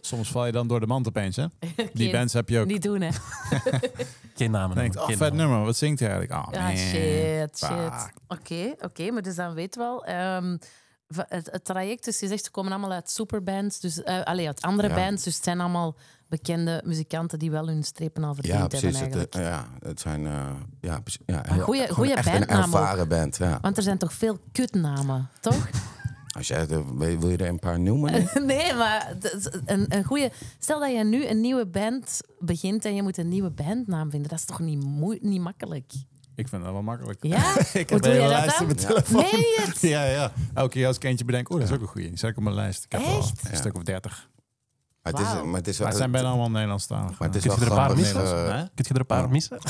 soms val je dan door de mand opeens, hè? [laughs] Die bands heb je ook. Niet doen, hè? [laughs] Geen namen. denkt, oh, vet nummer, wat zingt hij eigenlijk? Oh, Ja, man. shit, shit. Fuck. Oké, oké, maar dus dan weet wel. ehm, het, het traject, dus je zegt, ze komen allemaal uit superbands, dus, allee, uit andere Ja. bands, dus het zijn allemaal bekende muzikanten die wel hun strepen al verdiend Ja, hebben precies. Het, eh, ja, het zijn eh, ja, ja, heel- goeie- een ervaren band. Ja. Want er zijn toch veel kutnamen, toch? [laughs] Als jij, eh, wil je er een paar noemen? [laughs] nee, maar een, een goede. Stel dat je nu een nieuwe band begint en je moet een nieuwe bandnaam vinden, dat is toch niet, moe- niet makkelijk? Ik vind dat wel makkelijk. Ja? [laughs] ik Hoe heb doe een hele je dat lijst dan? op mijn telefoon. Meen je het? Ja, ja. Elke keer als ik eentje bedenk, oh, dat is ook een goeie. Die zet ik op mijn lijst. Ik heb Echt? een Ja. stuk of dertig. Maar het is, Wauw. maar het is Maar wel... het zijn bijna allemaal Nederlandstalig. maar het is Kun je er een paar grappig, missen? eh, Hè? Kun je er een paar missen? [laughs]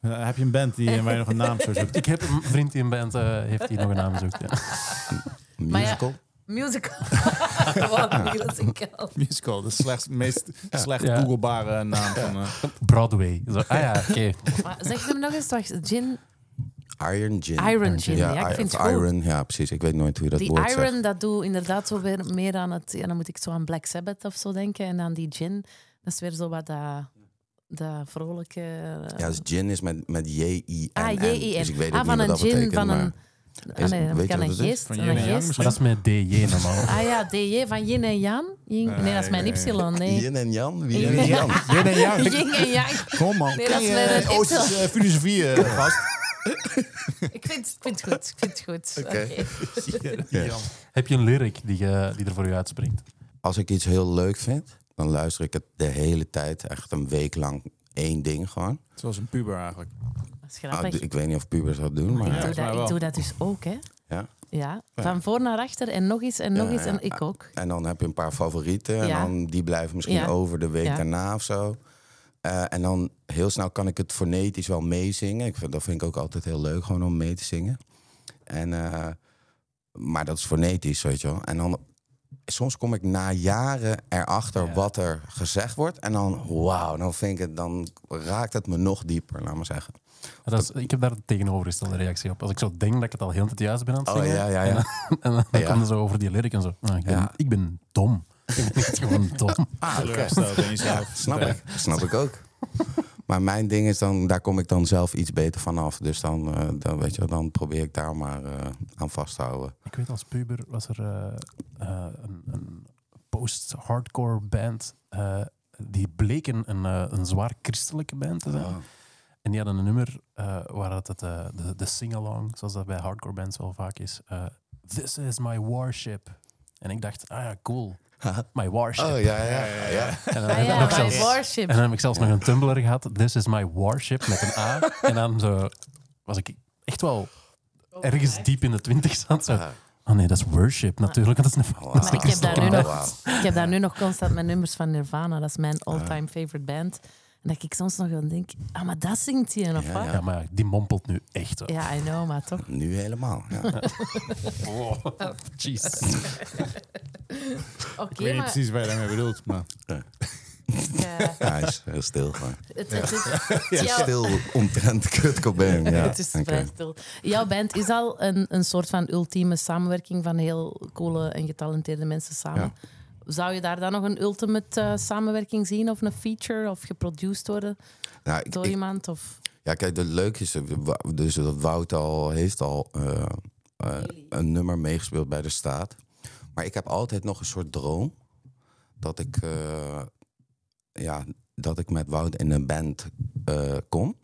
Eh, heb je een band die waar je nog een naam zo zoekt? Ik heb een vriend die een band eh, heeft die nog een naam zoekt. Ja. [laughs] Maar ja, musical. Musical. [laughs] Gewoon musical. Musical, de slechtst, meest slecht Ja. googelbare naam van... eh, Broadway. Zo, ah ja, oké. Maar Zeg hem nog eens, wacht. Gin, Iron Gin. Iron Gin. Ja, ik I- vind het goed. Iron, ja, precies. Ik weet nooit hoe je dat Die woord Iron, zegt. dat doe inderdaad zo weer meer aan het... Ja, dan moet ik zo aan Black Sabbath of zo denken. En dan die gin, dat is weer zo wat dat Dat vrolijke... eh, Ja, dus gin is met, met J-I-N-N. ah, J-I-N. Dus ik weet ah, niet van wat een dat gin, betekent. van maar- een... Ah, Is- nee, dat weet je kan wat een geest. Van een yin en yang geest. Maar dat is met DJ normaal. Ah ja, DJ van yin en yang. Yin- nee, dat is mijn Nee, Y. Nee. Yin en Jan? Wie Yin en Jan? Yin en yang. [laughs] Yin en yang. Kom man. Nee, dat is met een Oosterse eh, filosofie eh, gast. Ik vind, ik vind het goed. Ik vind het goed. Oké. [laughs] Ja. Heb je een lyric die, je- die er voor je uitspringt? Als ik iets heel leuk vind, dan luister ik het de hele tijd. Echt een week lang één ding gewoon. Zoals een puber eigenlijk. Dat is Ah, ik weet niet of pubers dat doen, maar... ik, Ja, doe volgens mij dat, ik doe dat dus ook, hè. Ja. Ja, van voor naar achter en nog eens en nog Ja, eens. ja. En ik ook. En dan heb je een paar favorieten. En Ja. dan, die blijven misschien Ja. over de week Ja. daarna of zo. Eh, en dan heel snel kan ik het fonetisch wel meezingen. Ik vind, dat vind ik ook altijd heel leuk, gewoon om mee te zingen. En, eh, maar dat is fonetisch, weet je wel. En dan, soms kom ik na jaren erachter Ja. wat er gezegd wordt. En dan, wauw, dan, vind ik het, dan raakt het me nog dieper, laat maar zeggen. Dat is, ik heb daar de tegenovergestelde reactie op. Als ik zo denk dat ik het al heel tijd juist ben aan het Oh, zingen. ja, ja, ja. [laughs] En dan, dan komt zo over die lyric en zo. Ah, ik, ben, Ja. ik ben dom. Ik ben echt gewoon dom. Ah, in jezelf. Snap ik. Snap ik ook. Maar mijn ding is dan, daar kom ik dan zelf iets beter vanaf. Dus dan, eh, dan, weet je, dan probeer ik daar maar eh, aan vast te houden. Ik weet als puber was er eh, een, een post-hardcore band. eh, die bleken een, eh, een zwaar christelijke band te zijn. En die hadden een nummer eh, waar het, het, de, de sing-along, zoals dat bij hardcore bands wel vaak is. eh, This is my warship. En ik dacht, ah ja, cool. [laughs] My warship. Oh ja, ja, ja. ja. En dan Ah heb ik zelfs- en dan heb ik zelfs nog een Tumblr gehad. This is my warship met een A. [laughs] En dan zo was ik echt wel ergens diep in de twintig staan. Zo. Ah, Oh nee, dat is worship natuurlijk. Dat is een, Maar ik heb daar nu Oh, nog-. Ik heb daar nu nog constant mijn nummers van Nirvana. Dat is mijn all-time favorite band. En dat ik soms nog wel denk, ah, maar dat zingt hij, of Ja, wat? ja. Ja, maar ja, die mompelt nu echt. Zo. Ja, I know, maar toch. [laughs] Nu helemaal. Ja. [laughs] Oh, jeez. [laughs] Oké, Ik weet niet maar precies wat je daarmee bedoelt, maar... eh, ja, hij is heel stil gewoon. het, het, is- Ja, jouw- stil omtrent Kurt Cobain. Ja. het is vrij stil. Jouw band is al een, een soort van ultieme samenwerking van heel coole en getalenteerde mensen samen. Zou je daar dan nog een ultimate eh, samenwerking zien? Of een feature? Of geproduced worden Nou, ik, door ik- iemand? Of... ja, kijk, het leuke is, eh, dus dat Wout al heeft al eh, eh, een nummer meegespeeld bij de staat. Maar ik heb altijd nog een soort droom dat ik, eh, ja, dat ik met Wout in een band eh, kom,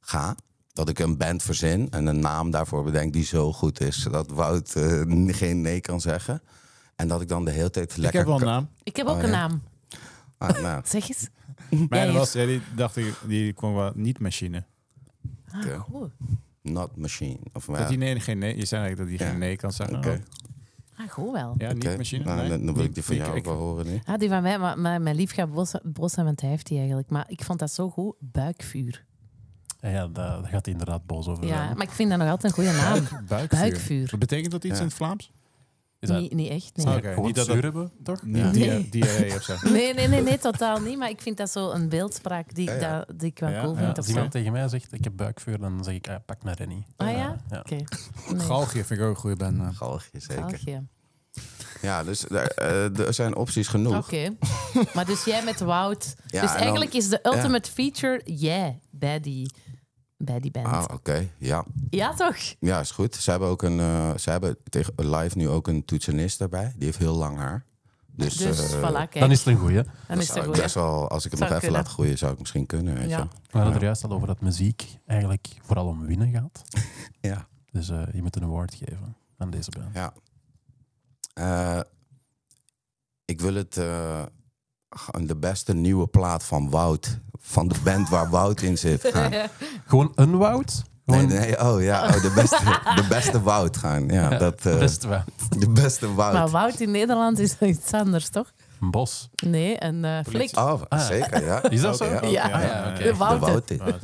ga. Dat ik een band verzin en een naam daarvoor bedenk die zo goed is, zodat Wout eh, geen nee kan zeggen. En dat ik dan de hele tijd Ik lekker... heb wel een naam. Ik heb Oh, ook een ja. naam. Ah, nou, [laughs] Zeg eens. Mijn was, ja, die dacht ik, die kwam wel niet machine. Ah, goed. not machine. Of, Dat ja, die nee, geen nee, je zei eigenlijk dat die Ja. geen nee kan zeggen. Oké. Ah, goed wel. Ja, niet machine. Nou, nee. dan, wil ik die van Ik- jou ik- ook wel horen nu. Ah, die van mij, maar, maar mijn lief gaat boos, boos zijn, want hij heeft die eigenlijk. Maar ik vond dat zo goed. Buikvuur. Ja, daar gaat hij inderdaad boos over Ja, zijn. maar ik vind dat nog altijd een goede naam. [laughs] Buikvuur. Buikvuur. Betekent dat iets Ja. in het Vlaams? Is dat Niet, niet echt, nee. Gewoon niet dat zuur dat- hebben, toch? Niet Nee. diarree of zo. [laughs] Nee, nee, nee, nee, totaal niet. Maar ik vind dat zo een beeldspraak die, Ja, ja. Dat, die ik wel Ja, cool ja. vind. Als iemand tegen mij zegt, ik heb buikvuur, dan zeg ik, ah, pak naar Rennie. Ah ja? ja. Oké. Nee. Galgje vind ik ook een goede band. naam. Galgje, zeker. Galgje. Ja, dus daar, eh, er zijn opties genoeg. Oké. Maar dus jij met Wout. [laughs] Ja, dus dan- eigenlijk is de ultimate feature jij bij die, bij die band. Ah, oké. Ja. Ja, toch? ja, is goed. Ze hebben ook een, eh, ze hebben tegen live nu ook een toetsenist erbij. Die heeft heel lang haar. Dus, Dus eh, voilà, kijk. Dan is het een goeie. Dan dat is het ik goed. best wel, als ik het Zou nog even kunnen. laat groeien, zou ik misschien kunnen. Weet Ja. je. We hadden Ja. er juist al over dat muziek eigenlijk vooral om winnen gaat. [laughs] Ja. Dus eh, je moet een award geven aan deze band. Ja. Eh, ik wil het eh, de beste nieuwe plaat van Wout. Van de band waar [laughs] Wout in zit gaan. Gewoon een woud? Nee, nee, oh ja, oh, de, beste, [laughs] de beste Wout gaan. Ja, dat, eh, best woud. de beste Wout. Maar Wout in Nederland is iets anders, toch? Een bos. Nee, een eh flik. Oh, Ah. zeker, ja. Is dat zo? ja. Ja. Ah, ja, oké. De De Wout. Wout. Wout.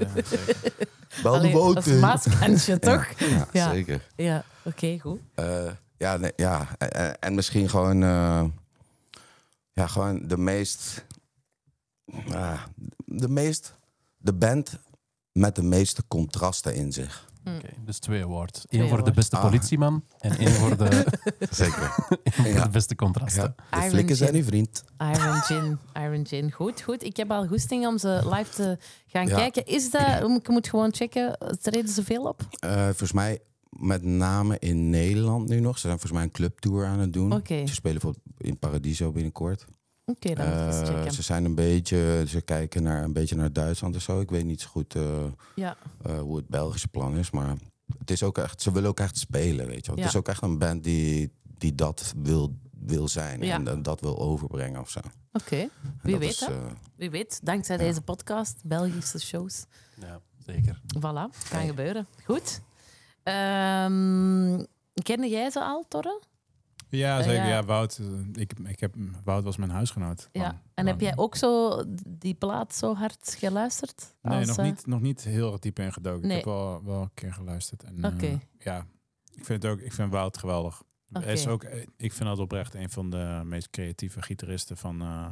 Wel de Wout. is maaskantje, toch? Ja, Ja. zeker. Ja, oké, goed. Eh, ja, nee, ja. En, en misschien gewoon, eh, ja, gewoon de meest, ah, de meest, de band met de meeste contrasten in zich. Oké, dus twee awards. Twee Eén voor de beste Ah. politieman en één voor de, [laughs] Zeker. [laughs] voor Ja. de beste contrasten. Ja, de Iron flikken zijn uw vriend. Iron [laughs] Gin. Iron Gin. Goed, goed. Ik heb al goesting om ze live te gaan Ja. kijken. Is dat... Ik moet gewoon checken. Treden ze veel op? Eh, volgens mij met name in Nederland nu nog. Ze zijn volgens mij een clubtour aan het doen. Oké. Ze spelen voor in Paradiso binnenkort. Oké, dan moet Eh, checken. ze zijn een beetje, ze kijken naar een beetje naar Duitsland en zo. Ik weet niet zo goed eh, Ja. eh, hoe het Belgische plan is, maar het is ook echt, ze willen ook echt spelen, weet je wel. Ja. Het is ook echt een band die, die dat wil, wil zijn Ja. en, dat wil overbrengen of zo. Oké, Wie dat weet, is, wie weet. Dankzij Ja. deze podcast, Belgische shows. Ja, zeker. Voilà, kan Hey. gebeuren. Goed. Ehm kende jij ze al, Torre? Ja, Eh, zeker. ja. Ja, Wout, eh, ik, ik heb, Wout was mijn huisgenoot. Ja. Lang- En heb jij ook zo die plaat zo hard geluisterd? Nee, als, nog, eh, niet, nog niet heel diep ingedoken. Nee. Ik heb wel, wel een keer geluisterd. En, Oké. ja, ik vind het ook. Ik vind Wout geweldig. Hij is ook, ik vind dat oprecht een van de meest creatieve gitaristen van, eh,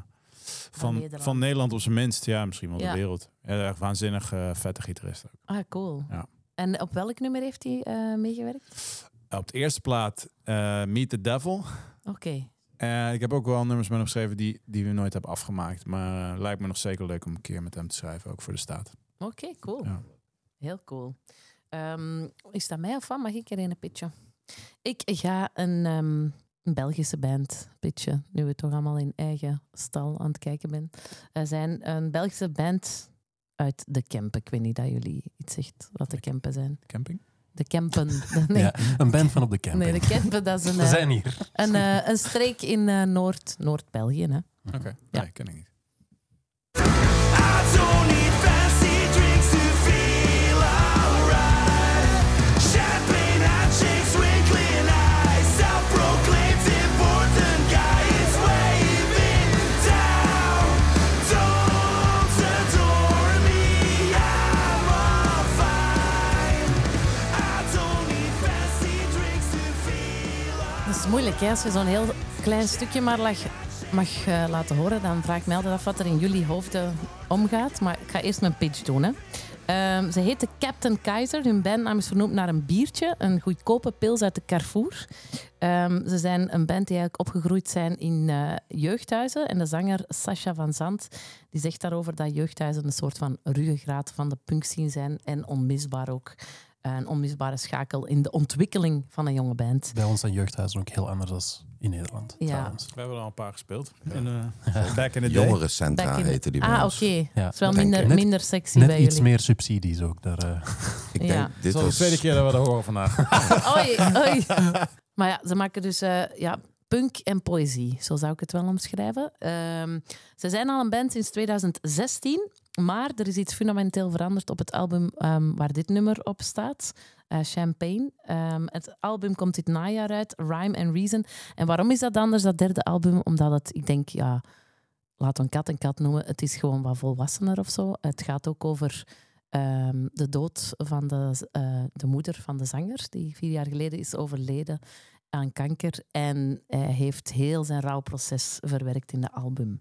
van, Nederland. van Nederland op zijn minst. Ja, misschien wel Ja. de wereld. Ja, echt waanzinnig vette gitarist ook. Ah, cool. Ja. En op welk nummer heeft hij eh, meegewerkt? Op de eerste plaat eh, Meet the Devil. Oké. Eh, ik heb ook wel nummers met hem geschreven die, die we nooit hebben afgemaakt. Maar lijkt me nog zeker leuk om een keer met hem te schrijven, ook voor de staat. Oké, cool. Ja. Heel cool. Ehm, is dat mij of wat? Mag ik er een pitchen? Ik ga een, ehm, een Belgische band pitchen, nu we toch allemaal in eigen stal aan het kijken ben. We zijn een Belgische band uit de Kempen. Ik weet niet dat jullie iets zegt wat de Kempen zijn. Camping? De Kempen. [laughs] Nee, Ja, een band van op de camping. nee de Kempen, dat is een, We eh, zijn hier. een, eh, een streek in eh, Noord, Noord-België. Hè? Oké, Ja. nee, ken ik niet. Moeilijk, hè? als je zo'n heel klein stukje maar mag eh, laten horen. Dan vraag ik me af wat er in jullie hoofden omgaat. Maar ik ga eerst mijn pitch doen. Hè. Ehm, ze heette Captain Kaiser. Hun bandnaam is vernoemd naar een biertje. Een goedkope pils uit de Carrefour. Ehm, ze zijn een band die eigenlijk opgegroeid zijn in eh, jeugdhuizen. En de zanger Sascha van Zandt die zegt daarover dat jeugdhuizen een soort van ruggengraat van de punkscene zijn. En onmisbaar ook. Een onmisbare schakel in de ontwikkeling van een jonge band. Bij ons zijn jeugdhuizen ook heel anders dan in Nederland. Ja. trouwens. We hebben er al een paar gespeeld. In, eh, [laughs] back in the day. Jongerencentra in- die Ah, oké. Ja. Het is wel Denk minder. Net- minder sexy Net bij iets jullie. meer subsidies ook. Daar, eh. [laughs] Ik denk, Ja. Dit is al de was... tweede keer dat we dat horen vandaag. [laughs] Oei, oei. Maar ja, ze maken dus eh, ja, punk en poëzie. Zo zou ik het wel omschrijven. Ehm, ze zijn al een band sinds 2016. Maar er is iets fundamenteel veranderd op het album ehm, waar dit nummer op staat. eh, Champagne. Ehm, het album komt dit najaar uit, Rhyme and Reason. En waarom is dat anders, dat derde album? Omdat het, ik denk, ja, we een kat een kat noemen. Het is gewoon wat volwassener of zo. Het gaat ook over ehm, de dood van de, eh, de moeder van de zanger, die vier jaar geleden is overleden aan kanker. En hij heeft heel zijn rouwproces verwerkt in de album.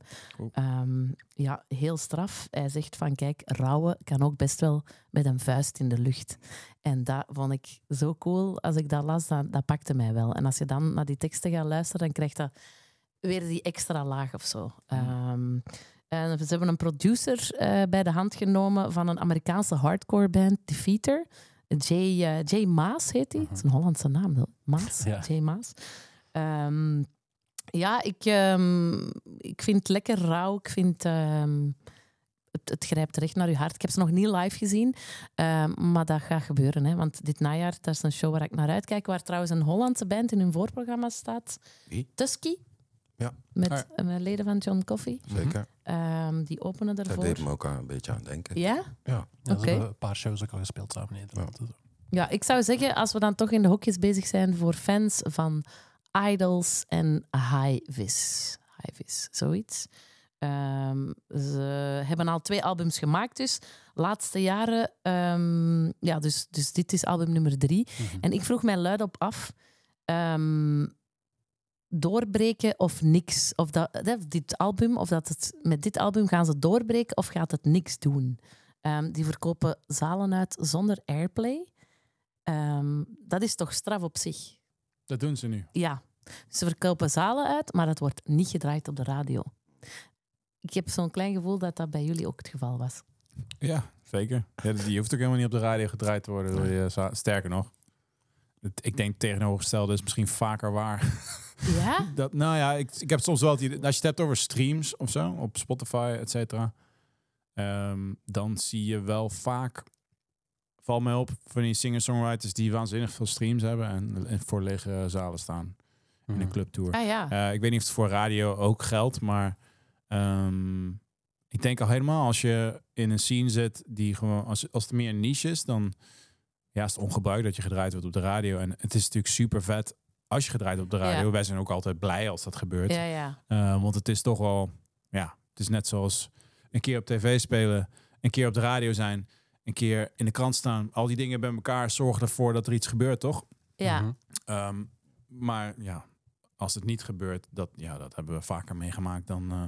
Ehm, ja, heel straf. Hij zegt van, kijk, rouwen kan ook best wel met een vuist in de lucht. En dat vond ik zo cool. Als ik dat las, dat, dat pakte mij wel. En als je dan naar die teksten gaat luisteren, dan krijgt dat weer die extra laag of zo. Ehm, en ze hebben een producer eh, bij de hand genomen van een Amerikaanse hardcore band, Defeater. Jay, eh, Jay Maas heet hij. Dat is een Hollandse naam. Maas. Ja. Jay Maas. Ehm, ja, ik, ehm, ik vind het lekker rauw. Ik vind... ehm, het, het grijpt recht naar je hart. Ik heb ze nog niet live gezien, maar dat gaat gebeuren. Hè? Want dit najaar, dat is een show waar ik naar uitkijk, waar trouwens een Hollandse band in hun voorprogramma staat. Wie? Tusky. Ja. Met Ah eh, leden van John Coffee. Zeker. Ehm, die openen Dat ervoor. deed me ook aan een beetje aan denken. Ja? Ja. Ja, hebben een paar shows ook al gespeeld samen in Nederland. Dus- Ja, ik zou zeggen, als we dan toch in de hokjes bezig zijn voor fans van Idols en High-Vis. High-Vis, zoiets. Ehm, ze hebben al twee albums gemaakt, dus laatste jaren. ehm, ja, dus, dus dit is album nummer drie. Mhm. En ik vroeg mij luid op af: ehm, doorbreken of niks? Of dat, dit album, of dat het met dit album gaan ze doorbreken of gaat het niks doen? Ehm, die verkopen zalen uit zonder airplay. Ehm, dat is toch straf op zich. Dat doen ze nu. Ja, ze verkopen zalen uit, maar het wordt niet gedraaid op de radio. Ik heb zo'n klein gevoel dat dat bij jullie ook het geval was. Ja, zeker. Ja, die hoeft ook helemaal niet op de radio gedraaid te worden. door je za- Sterker nog, het, ik denk tegenovergestelde is misschien vaker waar. [laughs] Ja? [laughs] Dat, nou ja, ik, ik heb soms wel het idee, als je het hebt over streams of zo, op Spotify, et cetera, ehm, dan zie je wel vaak, val mij op, van die singer-songwriters die waanzinnig veel streams hebben en, en voor lege zalen staan in een Mhm. clubtour. Ah ja. Eh, ik weet niet of het voor radio ook geldt, maar ehm, ik denk al helemaal als je in een scene zit die gewoon, als, als het meer een niche is, dan ja, is het ongebruikt dat je gedraaid wordt op de radio. En het is natuurlijk super vet als je gedraaid wordt op de radio. Ja. Wij zijn ook altijd blij als dat gebeurt. Ja, ja. Eh, want het is toch wel, ja, het is net zoals een keer op tv spelen, een keer op de radio zijn, een keer in de krant staan. Al die dingen bij elkaar zorgen ervoor dat er iets gebeurt, toch? Ja, Mhm. Ehm, maar ja, als het niet gebeurt, dat, ja, dat hebben we vaker meegemaakt dan, eh,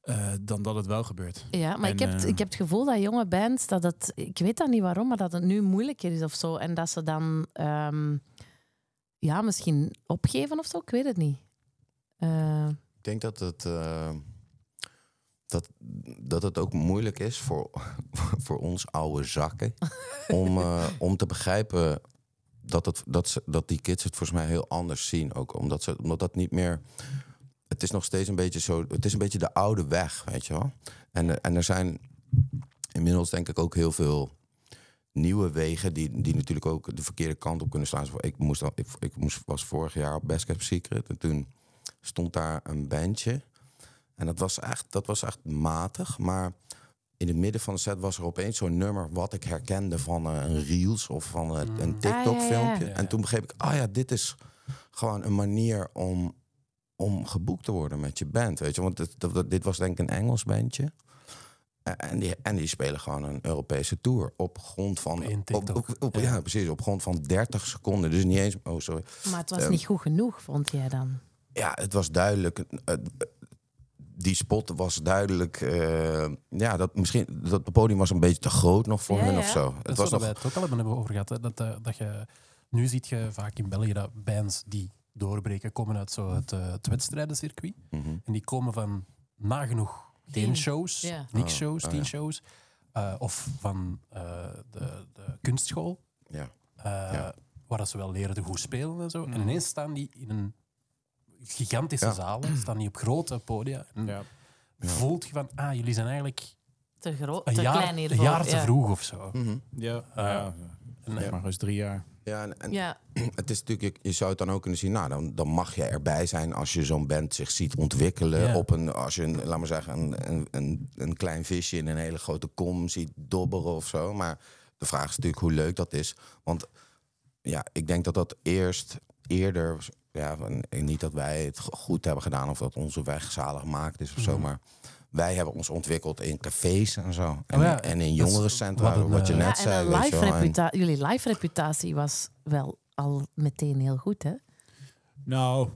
eh, dan dat het wel gebeurt. ja maar En, ik, heb, eh, ik heb het gevoel dat jonge bands, dat het, ik weet dan niet waarom, maar dat het nu moeilijker is of zo. En dat ze dan ehm, ja, misschien opgeven of zo, ik weet het niet. Eh, Ik denk dat het, eh, dat, dat het ook moeilijk is voor, [laughs] voor ons oude zakken [laughs] om, eh, om te begrijpen dat, het, dat, ze, dat die kids het volgens mij heel anders zien. Ook omdat, ze, omdat dat niet meer. Het is nog steeds een beetje zo. Het is een beetje de oude weg, weet je wel. En, eh, en er zijn inmiddels denk ik ook heel veel nieuwe wegen die, die natuurlijk ook de verkeerde kant op kunnen slaan. Ik, moest dan, ik, ik moest, was vorig jaar op Best Kept Secret en toen stond daar een bandje. En dat was echt, dat was echt matig, maar in het midden van de set was er opeens zo'n nummer wat ik herkende van eh, een Reels of van eh, een TikTok-filmpje. Ja, ja. En toen begreep ik, ah ja, dit is gewoon een manier om, om geboekt te worden met je band. Weet je, want dit, dat- dit was denk ik een Engels bandje. Eh, En die, en die spelen gewoon een Europese tour op grond van. Eén Op, TikTok. op, op- ja. Ja. precies. Op grond van 30 seconden. Dus niet eens. Oh, sorry. maar het was Ehm, niet goed genoeg, vond jij dan? Ja, het was duidelijk. eh, die spot was duidelijk. eh, ja, dat misschien dat podium was een beetje te groot nog voor Ja, ja. of zo. Dat Het is was nog. wij het ook al hebben over gehad. Hè? Dat, eh, dat je, nu ziet je vaak in België dat bands die doorbreken komen uit zo het, eh, het wedstrijdencircuit. Mhm. En die komen van nagenoeg geen shows, ja. niks Oh, shows, oh tien ja. shows. Eh, of van eh, de, de kunstschool, Ja. eh, Ja. waar dat ze wel leren te goed spelen en zo. Mhm. En ineens staan die in een gigantische Ja. zaal, staan die op grote podia. En Ja. Ja. voelt je van, ah, jullie zijn eigenlijk Te, groot, een te jaar, klein een jaar te ja. vroeg of zo. Mhm. Ja, Eh, ja. En, Nee, eh, maar eens drie jaar. Ja, en, en Ja, [clears throat] het is natuurlijk, je, je zou het dan ook kunnen zien, nou, dan, dan mag je erbij zijn als je zo'n band zich ziet ontwikkelen. Ja. Op een, als je, een, laat maar zeggen, een, een, een, een klein visje in een hele grote kom ziet dobberen of zo. Maar de vraag is natuurlijk hoe leuk dat is. Want ja, ik denk dat dat eerst eerder, ja, en niet dat wij het go- goed hebben gedaan of dat onze weg zalig gemaakt is of zo, Mhm. maar wij hebben ons ontwikkeld in cafés en zo. En, Oh ja, en in jongerencentra, wat je eh, net ja zei. en live reputa- jullie live reputatie was wel al meteen heel goed, hè? Nou,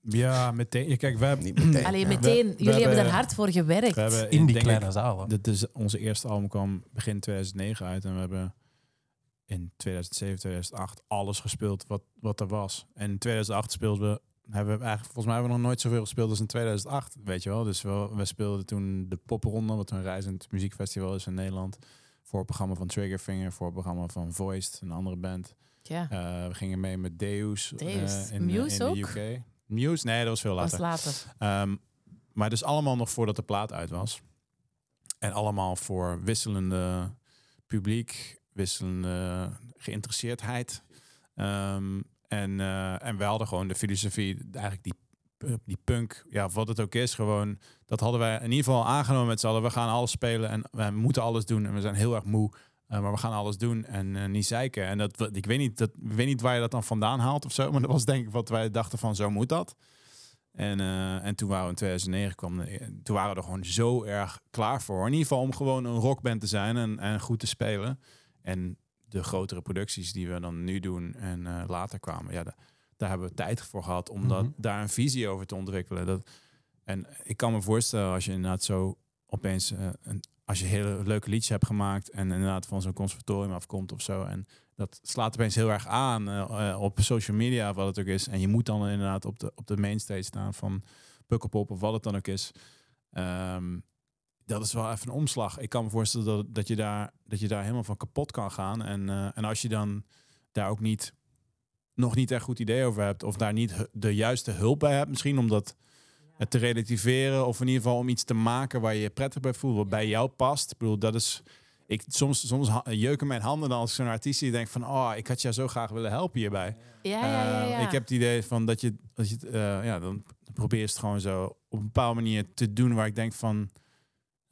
ja, meteen. Kijk, we hebben... Niet meteen. [clears throat] Alleen ja. meteen, we jullie hebben hebben- er hard voor gewerkt. We hebben in die kleine zalen. Dit is onze eerste album kwam begin 2009 uit en we hebben in 2007, 2008 alles gespeeld wat, wat er was. En in 2008 speelden we, hebben we eigenlijk, volgens mij hebben we nog nooit zoveel gespeeld als in 2008, weet je wel. Dus we, we speelden toen de Popronde, wat een reizend muziekfestival is in Nederland. Voor het programma van Triggerfinger, voor het programma van Voiced, een andere band. Ja, Eh, we gingen mee met Deus, eh, Deus. in, Muse in de ook? UK. Muse? Nee, dat was veel was later. later. Ehm, maar dus allemaal nog voordat de plaat uit was. En allemaal voor wisselende publiek, wisselende geïnteresseerdheid. Ehm, en, eh, en we hadden gewoon de filosofie, eigenlijk die, die punk, ja, wat het ook is, gewoon, dat hadden wij in ieder geval aangenomen met z'n allen. We gaan alles spelen en we moeten alles doen en we zijn heel erg moe. eh, maar we gaan alles doen en eh, niet zeiken. En dat, ik weet niet, dat, weet niet waar je dat dan vandaan haalt of zo. Maar dat was denk ik wat wij dachten van, zo moet dat. En, eh, en toen waren we in 2009 kwam, de- toen waren we er gewoon zo erg klaar voor. In ieder geval om gewoon een rockband te zijn en, en goed te spelen. En de grotere producties die we dan nu doen en eh, later kwamen, ja, da- daar hebben we tijd voor gehad om dat, Mhm. daar een visie over te ontwikkelen. Dat, en ik kan me voorstellen als je inderdaad zo opeens, eh, een, als je hele leuke liedjes hebt gemaakt en inderdaad van zo'n conservatorium afkomt of zo en dat slaat opeens heel erg aan eh, op social media, wat het ook is. En je moet dan inderdaad op de, op de mainstage staan van Pukkelpop of wat het dan ook is. Ehm, dat is wel even een omslag. Ik kan me voorstellen dat, dat, je, daar, dat je daar helemaal van kapot kan gaan. En, eh, en als je dan daar ook niet nog niet echt goed idee over hebt, of daar niet de juiste hulp bij hebt, misschien om dat het te relativeren, of in ieder geval om iets te maken waar je je prettig bij voelt, wat bij jou past. Ik bedoel, dat is. Ik, soms, soms jeuken mijn handen dan als ik zo'n artiest die denkt van, oh, ik had jou zo graag willen helpen hierbij. Ja, ja, ja. Eh, ja. ik heb het idee van dat je, dat je eh, ja, dan probeer je het gewoon zo op een bepaalde manier te doen waar ik denk van,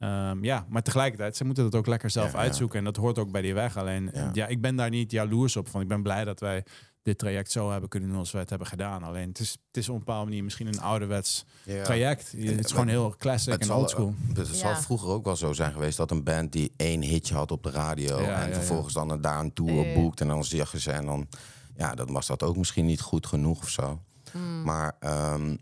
ehm, ja, maar tegelijkertijd, ze moeten het ook lekker zelf Ja, ja. uitzoeken en dat hoort ook bij die weg. Alleen, Ja. ja. ik ben daar niet jaloers op, want ik ben blij dat wij dit traject zo hebben kunnen doen als wij het hebben gedaan. Alleen, het is, het is op een bepaalde manier misschien een ouderwets Ja. traject. Je- Het is gewoon heel classic Het en oldschool. het zal vroeger ook wel zo zijn geweest dat een band die één hitje had op de radio Ja, en ja, vervolgens dan daar een tour boekt en dan zeggen ze en dan ja, dan was dat ook misschien niet goed genoeg of zo. Hmm. Maar, ehm,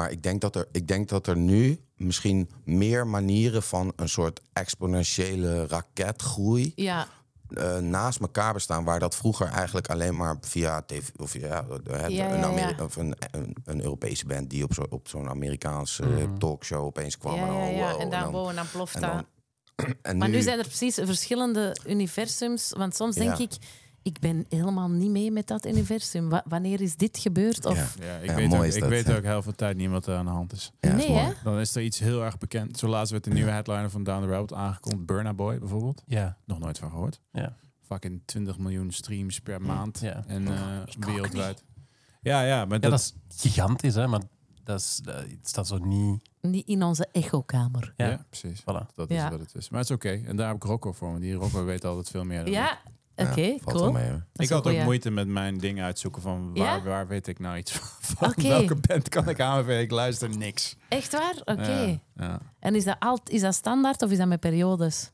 maar ik, denk dat er, ik denk dat er nu misschien meer manieren van een soort exponentiële raketgroei Ja, eh, naast elkaar bestaan, waar dat vroeger eigenlijk alleen maar via tv of ja, eh, Ja, een, ja, Ameri- ja. Of een, een, een Europese band die op, zo, op zo'n Amerikaanse Mhm. talkshow opeens kwam. ja, en, ja, oh, ja. wow, En dan dan- boven dan ploft en dan- [clears throat] en Maar nu zijn er precies verschillende universums. Want soms denk ik, ik ben helemaal niet mee met dat universum. Wa- wanneer is dit gebeurd? Of... Ja. Ja, ik Ja, weet, ook, ik dat, weet ook heel veel tijd niet wat er aan de hand is. Ja, dat is nee? Dan is er iets heel erg bekend. Zo laatst werd de nieuwe headliner van Down the Road aangekondigd. Burna Boy bijvoorbeeld. Ja, Nog nooit van gehoord. ja. Fucking 20 miljoen streams per maand. ja. En eh, wereldwijd. Ja, ja, maar Ja, dat, dat is gigantisch, hè, maar dat, is, dat staat zo niet... Niet in onze echokamer. ja. Ja, precies. voilà. Dat is Ja. wat het is. Maar het is oké. En daar heb ik Rocco voor. Want die Rocco weet altijd veel meer dan ik. Ja, oké, Ja, cool. mee, Ik had ook goeie. moeite met mijn dingen uitzoeken van waar, Ja? waar weet ik nou iets [laughs] van. Welke band kan ik aanbevelen? Ik luister niks. Echt waar? Oké. Ja, ja. En is dat, alt, is dat standaard of is dat met periodes?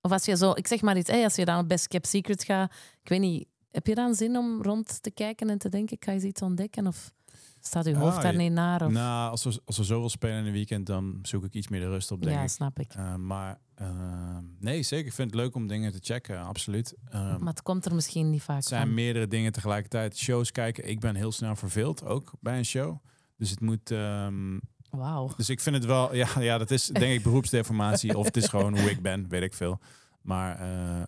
Of als je zo, ik zeg maar iets, hey, als je dan op Best Kept Secret gaat, ik weet niet, heb je dan zin om rond te kijken en te denken, ik ga eens iets ontdekken? Of staat je hoofd Ah, daar je- niet naar? Of? Nou, als we, als we zoveel spelen in een weekend, dan zoek ik iets meer de rust op, denk ja, ik. snap ik. Eh, maar eh, nee, zeker. Ik vind het leuk om dingen te checken, absoluut. Ehm, Maar het komt er misschien niet vaak het zijn van. meerdere dingen tegelijkertijd. Shows kijken. Ik ben heel snel verveeld, ook bij een show. Dus het moet. ehm, Wauw. dus ik vind het wel. Ja, ja, dat is denk ik beroepsdeformatie. of het is gewoon hoe ik ben, weet ik veel. Maar eh,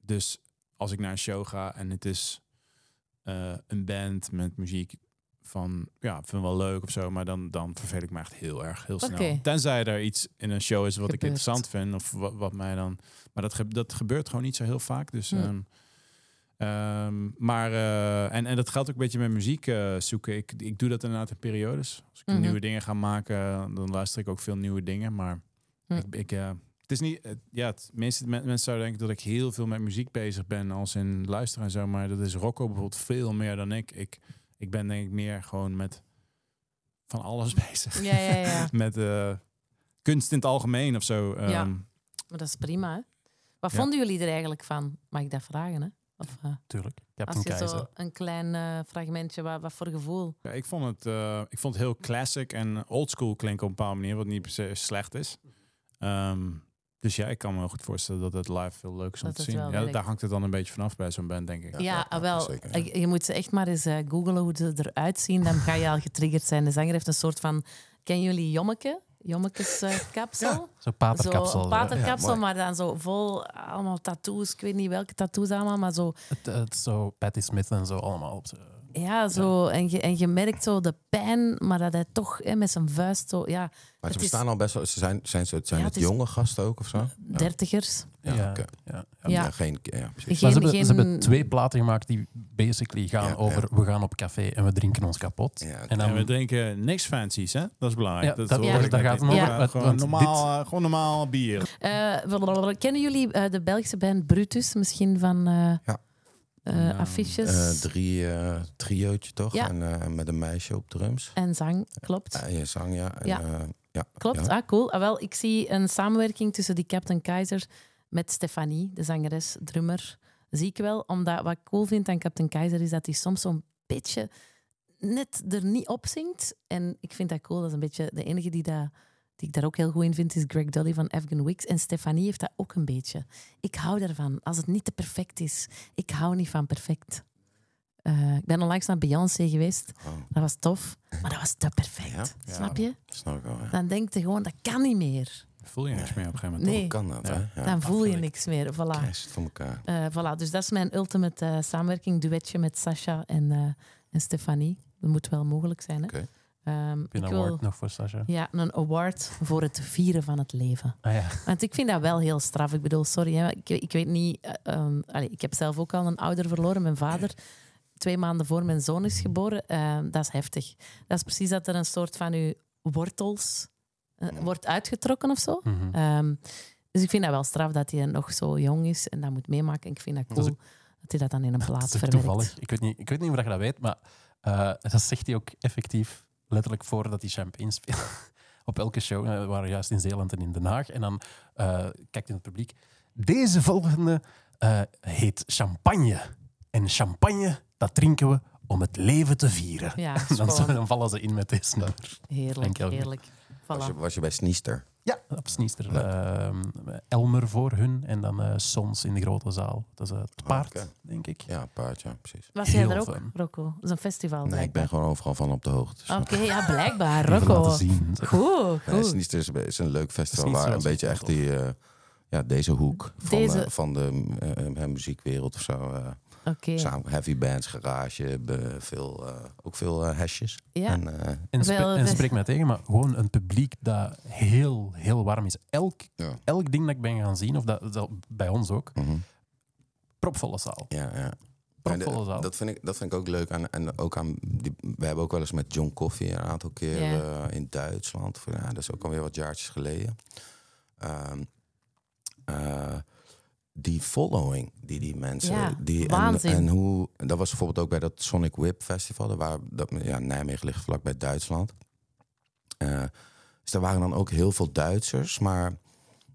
dus als ik naar een show ga en het is eh, een band met muziek van ja, vind het wel leuk of zo, maar dan, dan verveel ik me echt heel erg, heel snel. Tenzij er iets in een show is wat ik interessant vind of wat, wat mij dan. Maar dat, dat gebeurt gewoon niet zo heel vaak. Dus. Hm. ehm, ehm, maar eh, en, en dat geldt ook een beetje met muziek eh, zoeken. Ik, ik doe dat inderdaad in periodes. Als ik Mhm. nieuwe dingen ga maken, dan luister ik ook veel nieuwe dingen. Maar Hm. ik, ik, eh, het is niet. ja, het meeste men- mensen zouden denken dat ik heel veel met muziek bezig ben, als in luisteren en zo. Maar dat is Rocco bijvoorbeeld veel meer dan ik. Ik, ik ben denk ik meer gewoon met van alles [laughs] bezig. Ja, ja, ja. [laughs] met eh, kunst in het algemeen of zo. Ja. Ehm, Maar dat is prima, hè? Wat Ja. vonden jullie er eigenlijk van? Mag ik dat vragen, hè? Of, eh, Tuurlijk. als je Keizer. zo een klein eh, fragmentje, wat, wat voor gevoel? Ja, ik vond het, eh, ik vond het heel classic en oldschool klinken op een bepaalde manier, wat niet per se slecht is. Ehm, dus ja, ik kan me goed voorstellen dat het live veel leuk is om Dat te zien. Ja, werkt. daar hangt het dan een beetje vanaf bij zo'n band, denk ik. Ja, ja, wel. zeker, ja. Je- moet ze echt maar eens eh googlen hoe ze eruit zien. Dan ga je al getriggerd zijn. De zanger heeft een soort van... Ken jullie Jommeke? Jommekes eh, [laughs] kapsel? Zo paterkapsel. Zo, hè. paterkapsel, maar dan zo vol allemaal tattoos. Ik weet niet welke tattoos allemaal, maar zo... Het, zo Patti Smith en zo allemaal op. Ja, zo. En, je, en je merkt zo de pijn, maar dat hij toch hè, met zijn vuist zo... Ja, Maar ze is- bestaan al best wel. Ze zijn, zijn, ze, zijn Ja, het, het is- jonge gasten ook of zo? dertigers. Ja, Ja, oké. ja, ja. Geen, ja, precies. Maar Geen, ze, hebben, geen... ze hebben twee platen gemaakt die basically gaan Ja, over we gaan op café en we drinken ons kapot. Ja, en En dan, we drinken niks fancies, hè? Dat is belangrijk. Ja, dat dat- daar gaat het om. Gewoon, normaal, eh, gewoon normaal bier. Eh, kennen jullie eh, de Belgische band Brutus misschien van eh Ja. Nou, affiches Eh, drie eh triootje toch? Ja. En met een meisje op drums. en zang? Klopt. En zang, ja. En, Ja. ja. Klopt, Ja. ah, cool. Ah, wel, ik zie een samenwerking tussen die Captain Keizer met Stefanie, de zangeres, drummer. Zie ik wel, omdat wat ik cool vind aan Captain Keizer is dat hij soms zo'n beetje net er niet op zingt. En ik vind dat cool. Dat is een beetje de enige die dat, die ik daar ook heel goed in vind, is Greg Dully van Afghan Wicks. En Stefanie heeft dat ook een beetje. Ik hou daarvan, als het niet te perfect is. Ik hou niet van perfect. Eh, ik ben onlangs naar Beyoncé geweest. Oh, Dat was tof, maar dat was te perfect. Ja? Snap je? snap ik wel. Ja. Dan denk je gewoon, dat kan niet meer. Voel je niks meer op een gegeven moment. Nee, kan dat, Ja. hè? Ja. dan voel je niks meer. Voilà. Voor elkaar. Eh, voilà, dus dat is mijn ultimate eh, samenwerking, duetje met Sasha en, eh, en Stefanie. Dat moet wel mogelijk zijn. Hè? Oké. Ehm, Heb je ik een wil award nog voor Sasha? ja, een award voor het vieren van het leven. Ah ja. Want ik vind dat wel heel straf. Ik bedoel, sorry, hè, ik, ik weet niet. eh, ehm, allee, ik heb zelf ook al een ouder verloren, mijn vader. Twee maanden voor mijn zoon is geboren. Ehm, dat is heftig. Dat is precies dat er een soort van uw wortels eh, wordt uitgetrokken of zo. Mhm. Ehm, dus ik vind dat wel straf dat hij nog zo jong is en dat moet meemaken. Ik vind dat Dat cool dat hij dat dan in een Dat plaats verwerkt. toevallig. Ik weet, niet, ik weet niet of je dat weet, maar eh, dat zegt hij ook effectief letterlijk voordat hij champagne speelt. [laughs] Op elke show. eh, we waren juist in Zeeland en in Den Haag. En dan eh, kijkt in het publiek. Deze volgende eh, heet champagne. En champagne, dat drinken we om het leven te vieren. Ja, [laughs] dan, vallen ze in met deze nummer. heerlijk, heerlijk. Was je, was je bij Sniester? Ja, op Sniester. ehm, Elmer voor hun en dan eh, Sons in de grote zaal. Dat is eh, het paard, oké. denk ik. Ja, paard, ja, precies. Was jij er ook, fun. Rocco? Dat is een festival. Nee, ik ben gewoon overal van op de hoogte. snap Oké, ja, [laughs] blijkbaar. Rocco. zien. Goed, Nee, goed. Is, is een leuk festival waar een beetje echt die, eh, ja, deze hoek van, Deze- van de muziekwereld of zo. Oké. Samen heavy bands, garage, be- veel, eh, ook veel hashjes. Ja. En, eh, En, en spreek mij tegen, maar gewoon een publiek dat heel, heel warm is. Elk, Ja. elk ding dat ik ben gaan zien, of dat, dat bij ons ook, mhm. propvolle zaal. Ja, ja. Propvolle En de- zaal. dat, vind ik, dat vind ik ook leuk. aan en ook aan, die, we hebben ook wel eens met John Coffee een aantal keer Ja. eh, in Duitsland. Voor, ja, dat is ook alweer wat jaartjes geleden. Ehm, eh, die following die die mensen... Ja, die, en, hoe... Dat was bijvoorbeeld ook bij dat Sonic Whip Festival. Daar waar, dat, ja, Nijmegen ligt vlakbij Duitsland. Eh, dus er waren dan ook heel veel Duitsers. Maar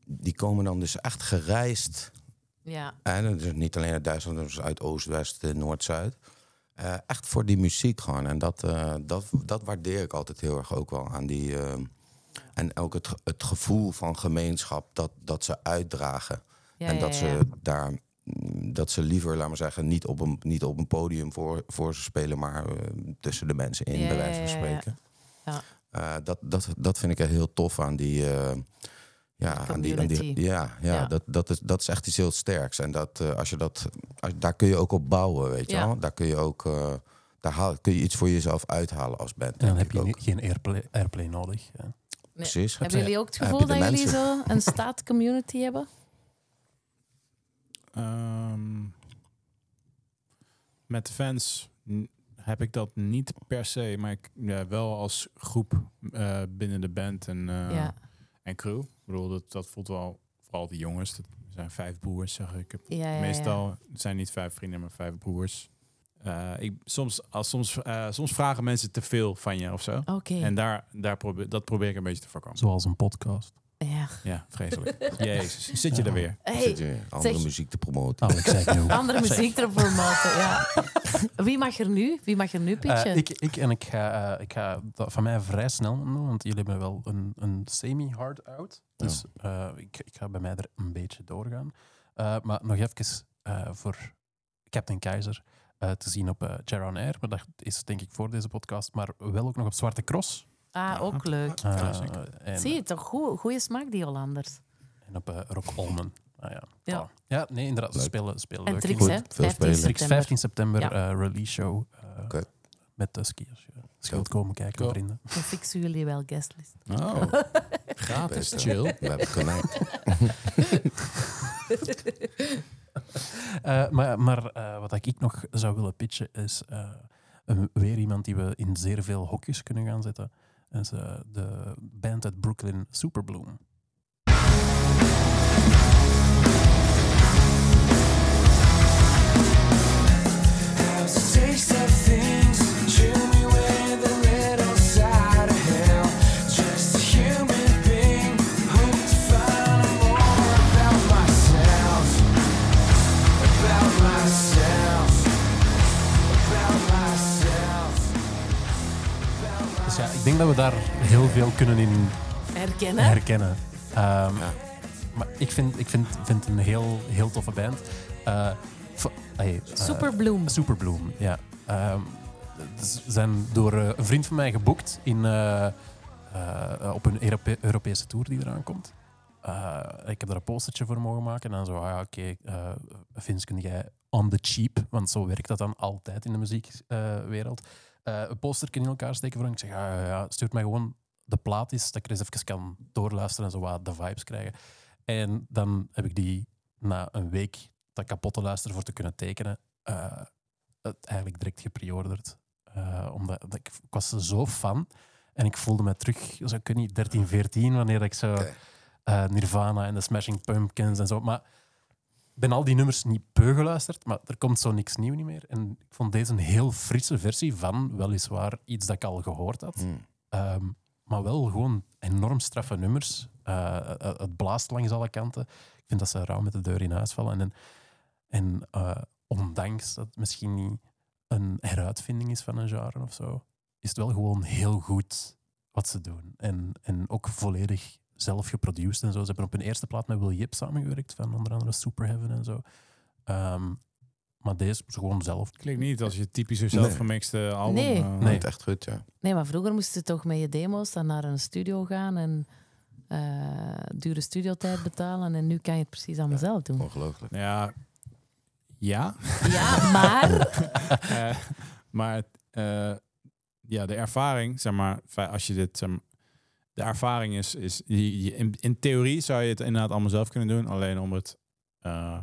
die komen dan dus echt gereisd Ja, en dus niet alleen uit Duitsland, dus uit Oost, West, eh, Noord, Zuid. Eh, echt voor die muziek gewoon. En dat, dat, dat waardeer ik altijd heel erg ook wel aan die. en ook het, het gevoel van gemeenschap dat, dat ze uitdragen. Ja, en dat ja, ze ja. daar. mm, Dat ze liever, laat maar zeggen, niet op een, niet op een podium voor, voor ze spelen, maar eh, tussen de mensen in, Ja, bij wijze van ja, ja. spreken. Ja. Eh, dat, dat, dat vind ik er heel tof aan die. eh, ja, aan die, aan die, Community. ja, ja, Ja. Dat, dat, is, dat is echt iets heel sterks. En dat, eh, als je dat, als, daar kun je ook op bouwen, weet je wel. Daar kun je ook, eh, daar haal, kun je iets voor jezelf uithalen als band. En dan heb je ook. geen airplay, airplay nodig. Ja. Precies. Hebben jullie ook het gevoel dat jullie zo een staat-community hebben? Ehm, met de fans heb ik dat niet per se, maar ik, ja, wel als groep eh, binnen de band en, eh, ja. en crew. Ik bedoel, dat, dat voelt wel, vooral de jongens, dat zijn vijf broers, zeg ik. Ja, ja, ja. Meestal het zijn niet vijf vrienden, maar vijf broers. Eh, ik, soms, als, soms, eh, soms vragen mensen te veel van je of zo. Oké. En daar, daar probeer, dat probeer ik een beetje te voorkomen. Zoals een podcast. Ja. Ja, vreselijk. Jezus, zit je Ja. er weer? Hey, Zit je andere zeg- muziek te promoten. Alex zei nu. andere muziek erop promoten, ja. [laughs] Wie mag er nu? Wie mag er nu pitchen? Eh, ik, ik, en ik ga, eh, ik ga dat van mij vrij snel doen, want jullie hebben wel een, een semi-hard out. Dus eh, ik, ik ga bij mij er een beetje doorgaan. Eh, maar nog even eh, voor Captain Keizer eh, te zien op uh, Jaron Air. Maar dat is denk ik voor deze podcast, maar wel ook nog op Zwarte Cross. Ah, ook leuk. Eh, en, Zie je toch? Goe- Goeie smaak, die Hollanders. en op Rock Olmen. Ah, ja. Ja. Ja, nee, inderdaad. Leuk. spelen, spelen En leuk. Goed, hè? veel 15 spelen. Trix september. 15 september Ja. eh, release show. eh. Met als je wilt komen kijken, Cool. vrienden. Dan fixen jullie wel guestlist. Oh, [laughs] gratis, Best, chill. We hebben connect. [laughs] Eh, maar maar eh, wat ik nog zou willen pitchen is eh, een- weer iemand die we in zeer veel hokjes kunnen gaan zetten. Dat is eh, de band uit Brooklyn, Superbloom. How's the taste of things? Dat we daar heel veel kunnen in Herkennen. herkennen. Ehm, Ja. Maar ik vind, ik vind, vind het een heel, heel toffe band. Eh, v- allee, eh, Superbloem. Superbloom, ja. Ehm, ze zijn door eh, een vriend van mij geboekt in, eh, eh, op een Europe- Europese tour die eraan komt. Eh, ik heb daar een postertje voor mogen maken. En dan zo, ah, ja, oké, eh Vince, kun jij on the cheap, want zo werkt dat dan altijd in de muziekwereld, eh een postertje in elkaar steken voor. Ik zeg, ja, ja, ja, stuurt mij gewoon de plaat is, dat ik er eens even kan doorluisteren en zo wat de vibes krijgen. En dan heb ik die na een week dat kapot te luisteren voor te kunnen tekenen, eh, het eigenlijk direct gepreorderd. Eh, omdat dat ik, ik was zo fan en ik voelde me terug, zo, ik weet niet, 13, 14, wanneer ik zo Nirvana en de Smashing Pumpkins en zo. Maar ben al die nummers niet beu geluisterd, maar er komt zo niks nieuw niet meer. En ik vond deze een heel frisse versie van, weliswaar, iets dat ik al gehoord had. Hmm. Ehm, maar wel gewoon enorm straffe nummers. Eh, eh, het blaast langs alle kanten. Ik vind dat ze rauw met de deur in huis vallen. En, en eh, ondanks dat het misschien niet een heruitvinding is van een genre of zo, is het wel gewoon heel goed wat ze doen. En, en ook volledig zelf geproduced en zo. Ze hebben op hun eerste plaat met Will Yip samengewerkt, van onder andere Super Heaven en zo. Ehm, maar deze is gewoon zelf. Klinkt niet als je typische zelfgemixte album. Nee. eh, Nee. Niet echt goed, ja. Nee, maar vroeger moest je toch met je demo's dan naar een studio gaan en eh, dure studiotijd betalen. En nu kan je het precies allemaal zelf doen. Ongelooflijk. Ja. Ja. Ja, maar... [laughs] Eh, maar eh, ja, de ervaring, zeg maar, als je dit, zeg maar, de ervaring is, is je, je- in, in theorie zou je het inderdaad allemaal zelf kunnen doen, alleen om het, eh,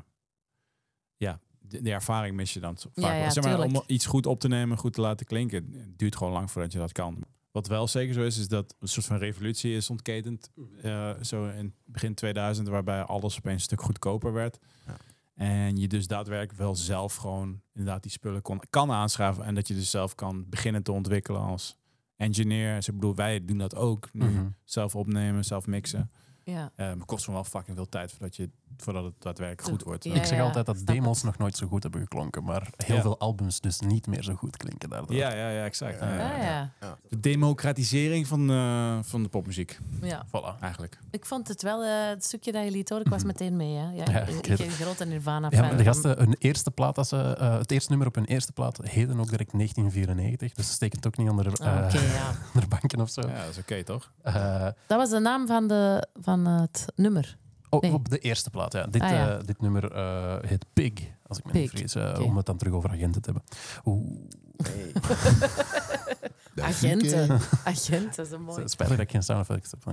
ja, de, de ervaring mis je dan vaak. Ja, ja, zeg maar, om iets goed op te nemen, goed te laten klinken, het duurt gewoon lang voordat je dat kan. Wat wel zeker zo is, is dat een soort van revolutie is ontketend. eh, zo in begin 2000, waarbij alles opeens een stuk goedkoper werd. Ja. En je dus daadwerkelijk wel zelf gewoon inderdaad die spullen kon, kan aanschaffen. En dat je dus zelf kan beginnen te ontwikkelen als engineer. Dus ik bedoel, wij doen dat ook nu. Mhm. Zelf opnemen, zelf mixen. Ja. Maar het kost gewoon wel fucking veel tijd voordat, je, voordat het daadwerkelijk goed wordt. Ja, ik zeg ja, altijd dat demos het. nog nooit zo goed hebben geklonken, maar heel Ja. veel albums dus niet meer zo goed klinken daardoor. Ja, ja, ja, exact. Ja, Ja, Ah, ja. ja. De democratisering van, eh, van de popmuziek, ja. Voilà. eigenlijk. Ik vond het wel, eh, het stukje dat je liet horen, ik was [clears throat] meteen mee. Hè. Ja, Ja, ik, ik een grote Nirvana Ja, fan. maar de gasten, hun eerste plaat, dat ze, eh, het eerste nummer op hun eerste plaat, heden ook direct 1994. Dus ze steken het ook niet onder, Ah, eh, ja. [laughs] onder banken of zo. Ja, dat is oké, toch? Eh, Dat was de naam van, de, van het nummer. oh, Nee. Op de eerste plaat, ja. Dit, Ah, ja. eh, dit nummer eh, heet Pig, als ik me niet vergis. eh. Om het dan terug over agenten te hebben. Oeh, [laughs] Agenten. [laughs] Agenten, dat is mooi. het is spijtig dat ik geen sound effects heb. Ja,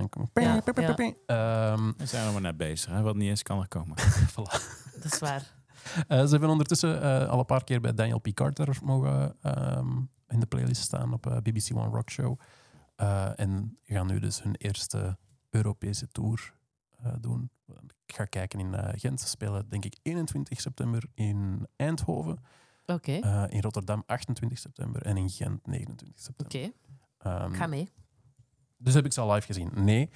Ehm, We zijn er maar net bezig, hè? wat niet eens kan er komen. [laughs] Dat is waar. Eh, ze hebben ondertussen eh, al een paar keer bij Daniel P. Carter mogen ehm, in de playlist staan op BBC One Rock Show. Eh, en gaan nu dus hun eerste Europese tour eh, doen. Ik ga kijken in eh, Gent. Ze spelen denk ik 21 september in Eindhoven. Oké, eh, in Rotterdam 28 september en in Gent 29 september. oké. Ehm, Ga mee. dus heb ik ze al live gezien? Nee.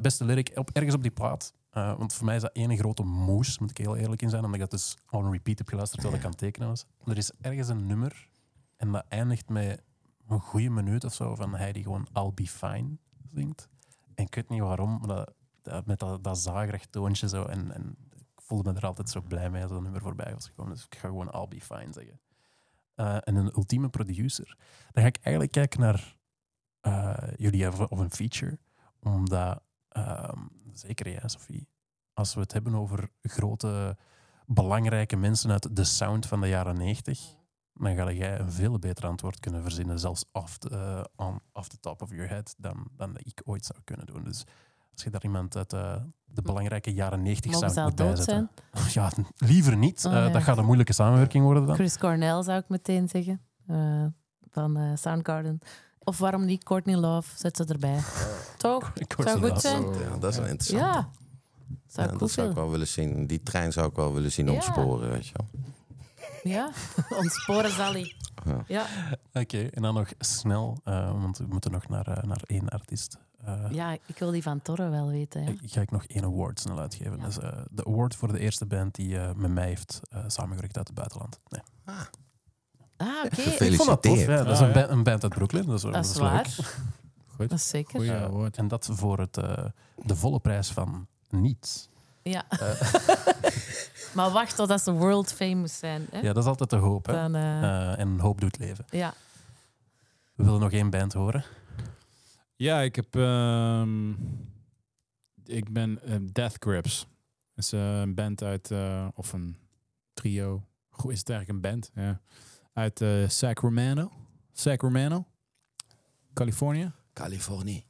Beste lyric, op, ergens op die plaat. want voor mij is dat één grote moes, moet ik heel eerlijk in zijn. Omdat ik dat dus on repeat heb geluisterd terwijl ik aan het tekenen was. Er is ergens een nummer en dat eindigt met een goede minuut of zo van hij die gewoon I'll be fine zingt. En ik weet niet waarom, maar dat, met dat, dat toontje zo. En, en ik voelde me er altijd zo blij mee als dat nummer voorbij was gekomen. Dus ik ga gewoon I'll be fine zeggen. Eh, en een ultieme producer. Dan ga ik eigenlijk kijken naar eh, jullie of een feature. Omdat, ehm, zeker jij, Sophie, als we het hebben over grote, belangrijke mensen uit de sound van de jaren 90, dan ga jij een veel beter antwoord kunnen verzinnen, zelfs off the, on, off the top of your head, dan, dan dat ik ooit zou kunnen doen. Dus als je daar iemand uit eh, de belangrijke jaren 90 Mogen sound ze al moet dood bijzetten. zijn? Ja, liever niet. Oh, Eh. Dat gaat een moeilijke samenwerking worden dan. Chris Cornell zou ik meteen zeggen. eh, van eh, Soundgarden. Of waarom niet Courtney Love? Zet ze erbij. [laughs] Toch? Zou goed zijn. Ja, dat is een interessant. Ja. Zou Ja, dat zou ik wel willen zien. Die trein zou ik wel willen zien Ja. ontsporen, weet je wel. Ja. Ontsporen Sally. Ja. Ja. Oké, en dan nog snel, eh, want we moeten nog naar, eh, naar één artiest. Eh, ja, ik wil die van Torre wel weten. Ja. Ik Ga ik nog één award snel uitgeven. Ja. Dat is eh, de award voor de eerste band die eh, met mij heeft eh, samengewerkt uit het buitenland. Nee. Ah, oké. Gefeliciteerd. Ik vond dat tof. Ja, dat is Ah, een, ba- een band uit Brooklyn. Dat is, Dat dat is waar. leuk. Goed. Dat is zeker. Goeie. En dat voor het, eh, de volle prijs van niets. Ja. [laughs] Maar wacht totdat ze world famous zijn. Hè? Ja, dat is altijd de hoop. Hè? Dan, eh, Eh, en hoop doet leven. ja. We willen nog één band horen. Ja, ik heb... ehm, ik ben eh, Death Grips. Dat is een band uit... eh, of een trio. Goed, is het eigenlijk een band? Ja. Uit eh, Sacramento. Sacramento. Californië. Californië.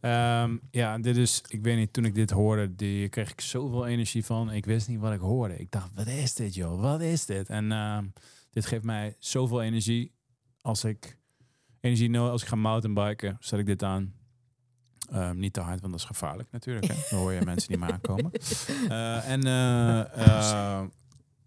Ehm, ja, dit is, ik weet niet, toen ik dit hoorde, die kreeg ik zoveel energie van. Ik wist niet wat ik hoorde. Ik dacht, wat is dit joh, wat is dit? En ehm, dit geeft mij zoveel energie. Als ik energie nodig, als ik ga mountainbiken, zet ik dit aan. Ehm, niet te hard, want dat is gevaarlijk natuurlijk. Hè? [laughs] Dan hoor je mensen niet meer aankomen. [laughs] Eh, en, eh, eh,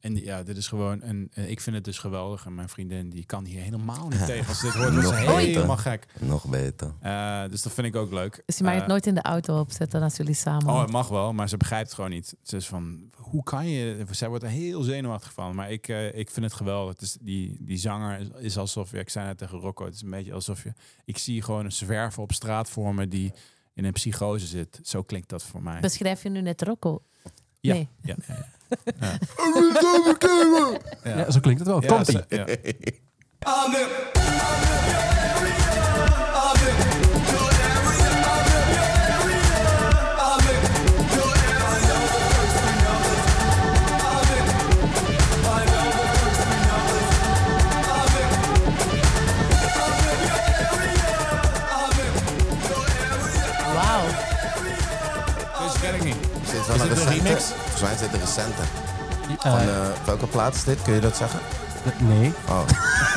en ja, dit is gewoon, en, en ik vind het dus geweldig. En mijn vriendin, die kan hier helemaal niet [laughs] tegen. Als ze dit hoort, wordt ze helemaal gek. Nog beter. Eh, dus dat vind ik ook leuk. Dus je mag het Eh, nooit in de auto opzetten als jullie samen. Oh, het mag wel, maar ze begrijpt het gewoon niet. Ze is van, hoe kan je... Zij wordt er heel zenuwachtig van. Maar ik, eh, ik vind het geweldig. Het is, die, die zanger is, is alsof... Ja, ik zei net tegen Rocco, het is een beetje alsof je... Ik zie gewoon een zwerver op straat voor me die in een psychose zit. Zo klinkt dat voor mij. Beschrijf je nu net Rocco? Ja. Nee. Ja, ja, [laughs] ja. Ja. zo klinkt het wel. Ja, Is een dit een recente? remix? Volgens mij is dit een recente. Eh, Van, eh, welke plaat is dit? Kun je dat zeggen? nee, Oh,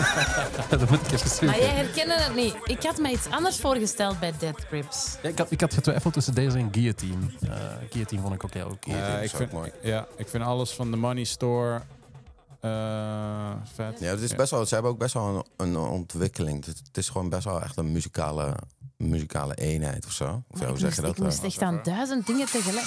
[laughs] dat moet ik even Maar zoeken. jij herkende het niet. Ik had me iets anders voorgesteld bij Dead Grips. Ja, ik, had, ik had getwijfeld tussen deze en Guillotine. Eh Guillotine vond ik ook heel oké. Ja, Eh, dat ik, is ook vind, mooi. Ja, ik vind alles van de Money Store eh, vet. Ja, het is best wel, ze hebben ook best wel een, een ontwikkeling. Het, het is gewoon best wel echt een muzikale, muzikale eenheid of zo. Of hoe ik zeg je moest, dat? ik moest eh? echt aan duizend dingen tegelijk.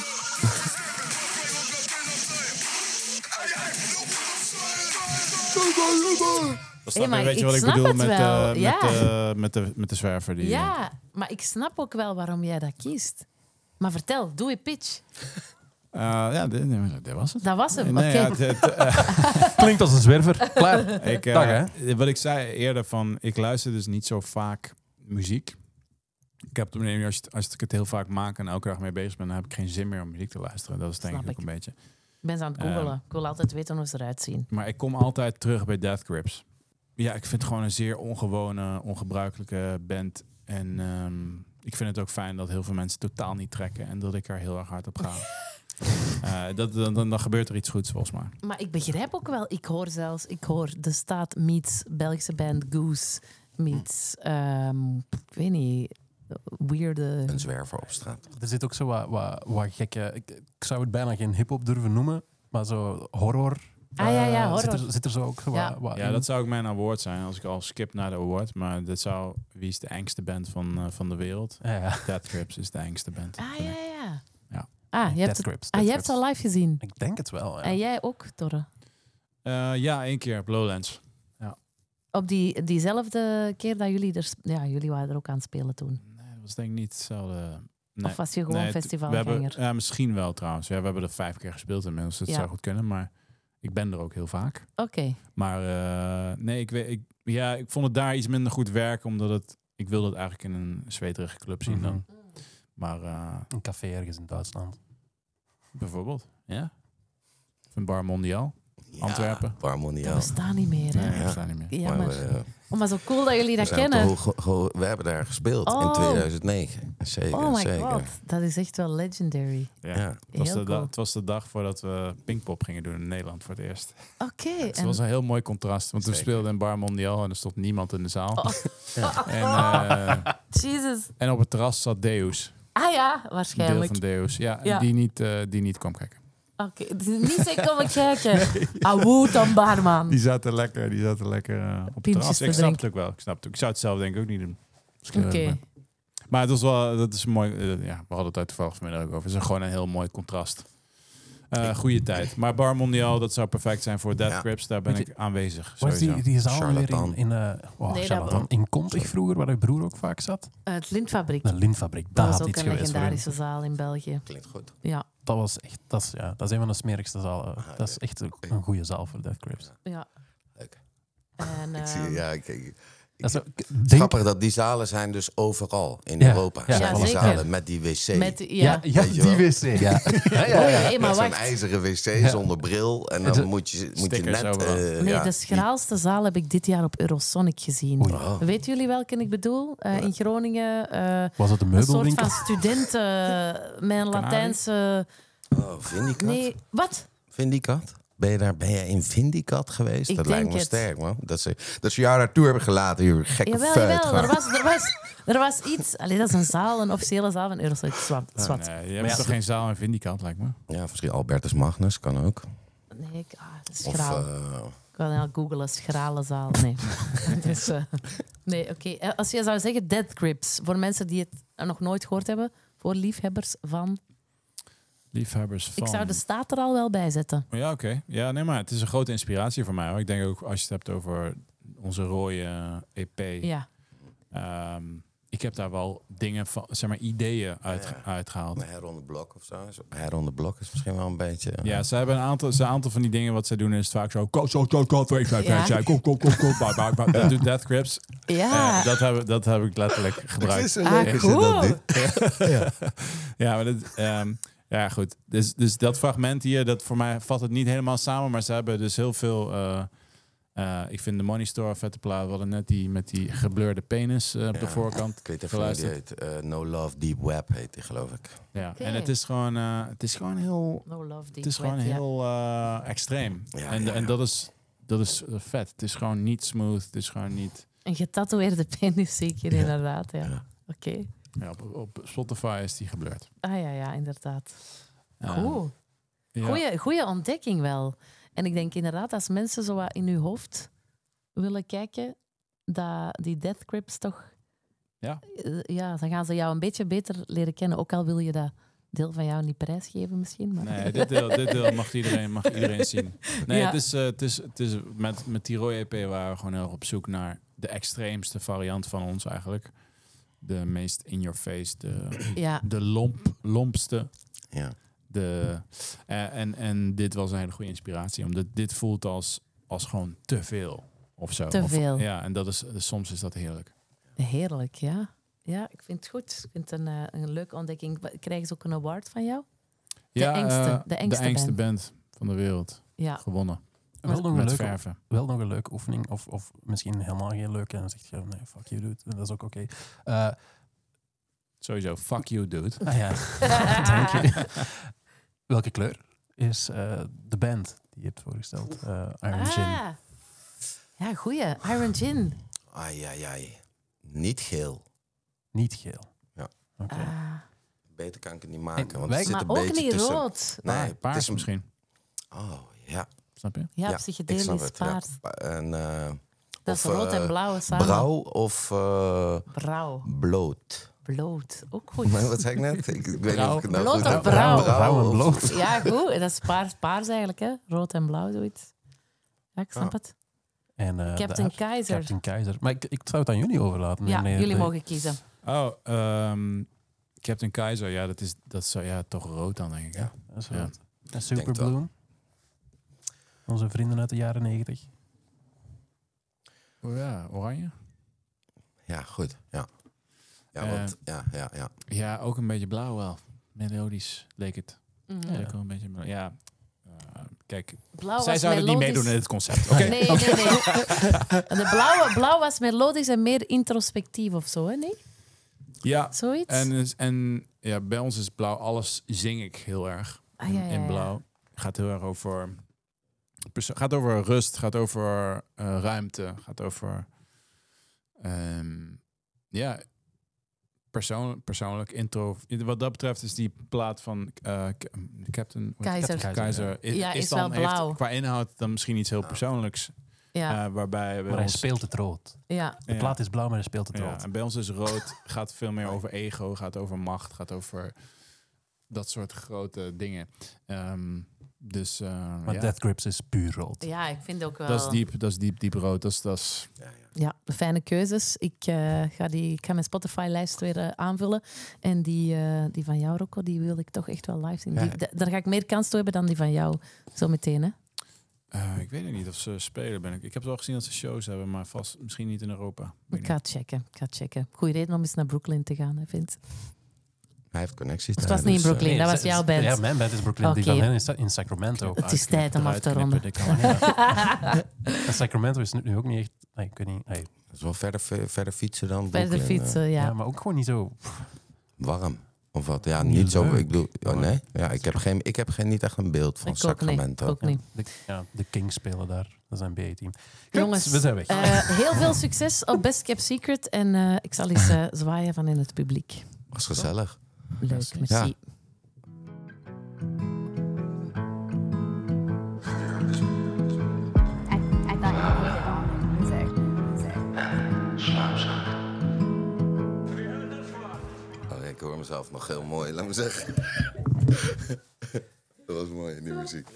Dat Hey, maar weet je ik wat ik snap bedoel het met, wel, eh, ja. met, eh, met, de, met de zwerver? Die, Ja, maar ik snap ook wel waarom jij dat kiest. Maar vertel, doe je pitch. Eh, ja, dit, dit was het. Dat was hem. Nee, Oké. ja, het- het, eh, [laughs] Klinkt als een zwerver. Klaar. [laughs] ik, eh, Dag, hè? Wat ik zei eerder, van, ik luister dus niet zo vaak muziek. Ik heb het als, als ik het heel vaak maak en elke dag mee bezig ben, dan heb ik geen zin meer om muziek te luisteren. Dat is denk Snap ik ook ik. een beetje. Ik ben ze aan het googelen. ik wil altijd weten hoe ze eruit zien. Maar ik kom altijd terug bij Death Grips. Ja, ik vind het gewoon een zeer ongewone, ongebruikelijke band. En ehm, ik vind het ook fijn dat heel veel mensen totaal niet trekken en dat ik er heel erg hard op ga. [laughs] [laughs] Eh, dat, dan, dan, dan gebeurt er iets goeds volgens mij. Maar ik begrijp ook wel, ik hoor zelfs, ik hoor de staat meets Belgische band Goose meets, ehm, ik weet niet, weirde... Een zwerver op straat. Er zit ook zo wat, wat, wat gekke... Ik, ik zou het bijna geen hip-hop durven noemen, maar zo horror. Ah, ja, ja, eh, horror. Zit er, zit er zo ook zo Ja. wat, wat Ja, in? dat zou ook mijn award zijn als ik al skip naar de award. Maar dat zou, wie is de engste band van, eh, van de wereld? Ja, ja. Death Grips is de engste band. Ah, ja, ja. Ja. Ah, je hebt, het, Grips, ah, je hebt het al live gezien. Ik denk het wel. Ja. En jij ook, Torre? Eh, ja, één keer op Lowlands. Op die, diezelfde keer dat jullie er... Ja, jullie waren er ook aan het spelen toen. Nee, dat was denk ik niet hetzelfde. Nee. Of was je gewoon Nee, festivalganger? ja, misschien wel trouwens. Ja, we hebben er vijf keer gespeeld inmiddels. Dat Ja. zou goed kunnen, maar ik ben er ook heel vaak. Oké. Maar eh, nee, ik, weet, ik, ja, ik vond het daar iets minder goed werken, omdat het, ik wilde het eigenlijk in een zweterige club zien dan. Maar eh, Een café ergens in Duitsland. bijvoorbeeld, ja. Of een bar mondiaal. Antwerpen. Bar Dat Mondiaal. bestaat niet meer, hè? Nee, Ja. dat niet meer. Jammer. Maar we, Oh, maar zo cool dat jullie dat kennen. we hebben daar gespeeld in Oh. 2009. Zeker, Oh my zeker. god, dat is echt wel legendary. Ja. Ja. Het, was Heel de, cool. da- het was de dag voordat we Pinkpop gingen doen in Nederland voor het eerst. Oké. Het en- was een heel mooi contrast. Want we speelden in Bar Mondial en er stond niemand in de zaal. Oh. En, eh, [laughs] Jesus. en op het terras zat Deus. Ah ja, Een deel waarschijnlijk. van Deus. Ja, Ja. Die, niet, eh, die niet kwam kijken. Oké, [laughs] dus niet kom ik [laughs] kijken. Ah, woe dan barman. Die zaten lekker, die zaten lekker eh, op het Pintjes terras. te Ik snap het ook wel. Ik, snap het ook. ik zou het zelf denk ik ook niet doen. Oké. Maar het was wel, dat is mooi. eh, ja, we hadden het daar toevallig vanmiddag ook over. Het is gewoon een heel mooi contrast. Eh goede tijd. Maar Bar Mondial, dat zou perfect zijn voor Death Ja. Grips. Daar ben ik aanwezig. Was die, die zaal weer in, in, oh, Nee, dat- charlatan. in Kontig vroeger, waar je broer ook vaak zat? Het Lintfabriek. De Lintfabriek. Dat Dat was had ook iets een legendarische zaal in België. Klinkt goed. Ja, Dat was echt, dat is, ja, dat is een van de smerigste zalen. Ah, dat is echt een, een goede zaal voor Death Grips. ja. Leuk. En, Ik zie, ehm, ja, ik, ik, Dat is denk, grappig dat die zalen zijn dus overal in Ja, Europa. ja. zijn Ja, die zeker. zalen met die wc. met, ja. ja, die wc. Ja. ja, ja, ja. Nee, [laughs] maar met zo'n ijzeren wc Ja. zonder bril. En dan moet je, moet je net... eh, Nee, ja, de schraalste zaal heb ik dit jaar op Eurosonic gezien. Oh. Weten jullie welke ik bedoel? Eh, in Groningen. eh, Was het een een soort meubelwinkel? van studenten met een Latijnse... Oh, Vindicat? Nee, wat? Vindicat? Ben je, daar, ben je in Vindicat geweest? Ik dat lijkt me het. sterk, man. Dat ze, dat ze jou naartoe hebben gelaten, hier gekke Jawel, feit. jawel. Er was, er, was, er was iets... Allee, dat is een zaal, een officiële zaal van. Zwat. Ah, zwat. nee, je hebt toch geen zaal in Vindicant, lijkt me. Ja, misschien Albertus Magnus kan ook. Nee, ik, ah, het is Of, eh, Ik wil nou googelen, schrale zaal. Nee. [laughs] dus, eh, nee, oké. Eh, Als je zou zeggen Dead Grips, voor mensen die het nog nooit gehoord hebben, voor liefhebbers van... Liefhebbers van... Ik zou de staat er al wel bij zetten. Ja, oké. Ja, nee, maar het is een grote inspiratie voor mij. Hoor. Ik denk ook als je het hebt over onze rode EP. Ja. ehm, ik heb daar wel dingen van, zeg maar, ideeën uit, Ja. uitgehaald. een Her on the Block of zo. Zo, Her on the Block is misschien wel een beetje... Ja, ze hebben een aantal, ze een aantal van die dingen wat ze doen is vaak zo. Go, go, go, go, go, go, Ja. go, go, go, go, go, bye, bye, doet Death Grips. Ja. Eh, dat, heb, dat heb ik letterlijk [laughs] gebruikt. zo Ah, is cool. dit? [laughs] Ja, maar dat, ehm, ja, goed. Dus, dus dat fragment hier, dat voor mij vat het niet helemaal samen, maar ze hebben dus heel veel. eh, eh, ik vind de Money Store vette plaat. We hadden net die met die geblurde penis eh, op de voorkant. Ik weet even hoe die geluisterd. heet. Eh, no Love Deep Web heet die, geloof ik. Ja, en het is gewoon, eh, het is gewoon heel, No love deep het is gewoon heel eh, extreem. Ja, en, ja, en dat is, dat is vet. Het is gewoon niet smooth. Het is gewoon niet. Een getatoeëerde penis zeker, inderdaad. Ja. Ja. Oké. Ja, op, op Spotify is die geblurred. Ah ja, ja, inderdaad. Cool. ja. Goeie, goeie ontdekking wel. En ik denk inderdaad, als mensen zo wat in hun hoofd willen kijken, dat die death grips toch... Ja. Eh, ja, dan gaan ze jou een beetje beter leren kennen. Ook al wil je dat deel van jou niet prijsgeven misschien. Maar... Nee, dit deel, dit deel mag, iedereen, mag iedereen zien. Nee, Ja. het is, eh, het is, het is met, met die rode EP waren we gewoon heel erg op zoek naar de extreemste variant van ons eigenlijk. De meest in your face, de, [clears throat] Ja, de lomp, lompste. Ja. De, eh, en, en dit was een hele goede inspiratie, omdat dit voelt als, als gewoon te veel. Of zo. Te Of- veel. ja, en dat is, soms is dat heerlijk. heerlijk, ja. Ja, ik vind het goed. Ik vind het een, eh, een leuke ontdekking. Krijgen ze ook een award van jou? De ja, engste- eh, de engste band. van de wereld. Ja. Gewonnen. Wel nog, een Met leuke, verven. wel nog een leuke oefening, of, of misschien helemaal geen leuke, en dan zeg je, nee, fuck you, dude. Dat is ook oké. Eh, Sowieso, fuck you, dude. ah ja, [laughs] dank je. Welke kleur is eh, de band die je hebt voorgesteld? Eh, Iron Gin. Ah. Ja, goeie. Iron Gin. Ai, ai, ai. Niet geel. Niet geel. Ja. Oké. Ah. Beter kan ik het niet maken. En Want wij- het zit Maar een ook beetje niet tussen... rood. Nee, Paars het is een... misschien. Oh, ja. Snap je? Ja, Ja, ik psychedelisch snap het. Ja. paars. En, eh, Dat is rood en eh, blauw samen. Brouw of eh, Brouw. bloot. Bloot. Ook [laughs] goed. Maar wat zei ik net? Ik, weet niet of ik het nou Bloot of brouw? Brouw en of- bloot. Ja, goed. Dat is paars, paars eigenlijk, hè? Rood en blauw, zoiets. Ja, ik snap het. En, eh, de Captain? Keizer. Captain Keizer. Maar ik, ik zou het aan jullie overlaten. Ja, Nee, jullie nee. mogen kiezen. Oh, ehm, Captain Keizer. Ja, dat is, dat is ja, toch rood dan, denk ik. hè? Ja. Dat is Ja. wel het. En denk Super het wel. Bloom. Onze vrienden uit de jaren negentig. Oh ja, oranje? Ja, goed. Ja. Ja, Eh, want, ja, ja, ja. Ja, ook een beetje blauw wel. Melodisch leek het. Mhm. Ja. Leek wel een beetje blauw. Ja, eh, kijk. Blauw zij zouden niet meedoen in dit concept. Oké. Nee, nee, nee. [laughs] De blauwe, blauw was melodisch en meer introspectief of zo, hè? Nee? Ja, Zoiets? en, en ja, bij ons is blauw. Alles zing ik heel erg Ah, in, ja, ja, in blauw. Gaat heel erg over... Gaat over rust, gaat over eh, ruimte, gaat over... ehm, ja, persoon, persoonlijk intro. Wat dat betreft is die plaat van eh, K- Captain... heet het? Keizer. Keizer is, Ja, is is dan wel blauw. Heeft, qua inhoud dan misschien iets heel persoonlijks. Ja, eh, waarbij bij Maar hij ons, speelt het rood. ja. De plaat is blauw, maar hij speelt het ja, rood. en bij ons is rood gaat veel meer over ego, gaat over macht, gaat over dat soort grote dingen. Ehm, Dus uh, Maar ja. Death Grips is puur rood. Ja, ik vind ook wel... dat is diep, dat is diep, diep rood. Dat is, dat is, Ja, fijne keuzes. Ik, eh, ga, die, ik ga mijn Spotify-lijst weer eh, aanvullen. En die, eh, die van jou, Rocco, die wil ik toch echt wel live zien. Ja. Die, daar ga ik meer kans toe hebben dan die van jou. Zo meteen, hè? eh, ik weet niet of ze spelen. Ben ik. ik heb wel gezien dat ze shows hebben, maar vast misschien niet in Europa. Ik ga het checken. Ik ga het checken. Goeie reden om eens naar Brooklyn te gaan, hè, Vince. Hij heeft connecties Het was niet in dus, eh, Brooklyn. dat was jouw band. Ja, mijn band is Brooklyn. Die Oké. van hen is in Sacramento. Het is Ah, tijd om af te ronden. [laughs] En Sacramento is nu ook niet echt... nee, ik weet niet. nee. Dat is wel verder, verder fietsen dan Verder Brooklyn, eh. fietsen, ja. ja. maar ook gewoon niet zo... warm. Of wat? Ja, Niet niet zo. leuk. Ik bedoel, oh, nee. Ja, ik heb geen, ik heb geen, niet echt een beeld van Ik ook niet. Sacramento. Ook niet. De, ja, de Kings spelen daar. Dat is een B-team. Jongens, we zijn weg. Eh, heel veel succes op Best Kept Secret. En eh, ik zal eens eh, zwaaien van in het publiek. Was gezellig. Leuk, merci. Oh, ik hoor mezelf nog heel mooi, laat me zeggen. [laughs] Dat was mooi, die muziek.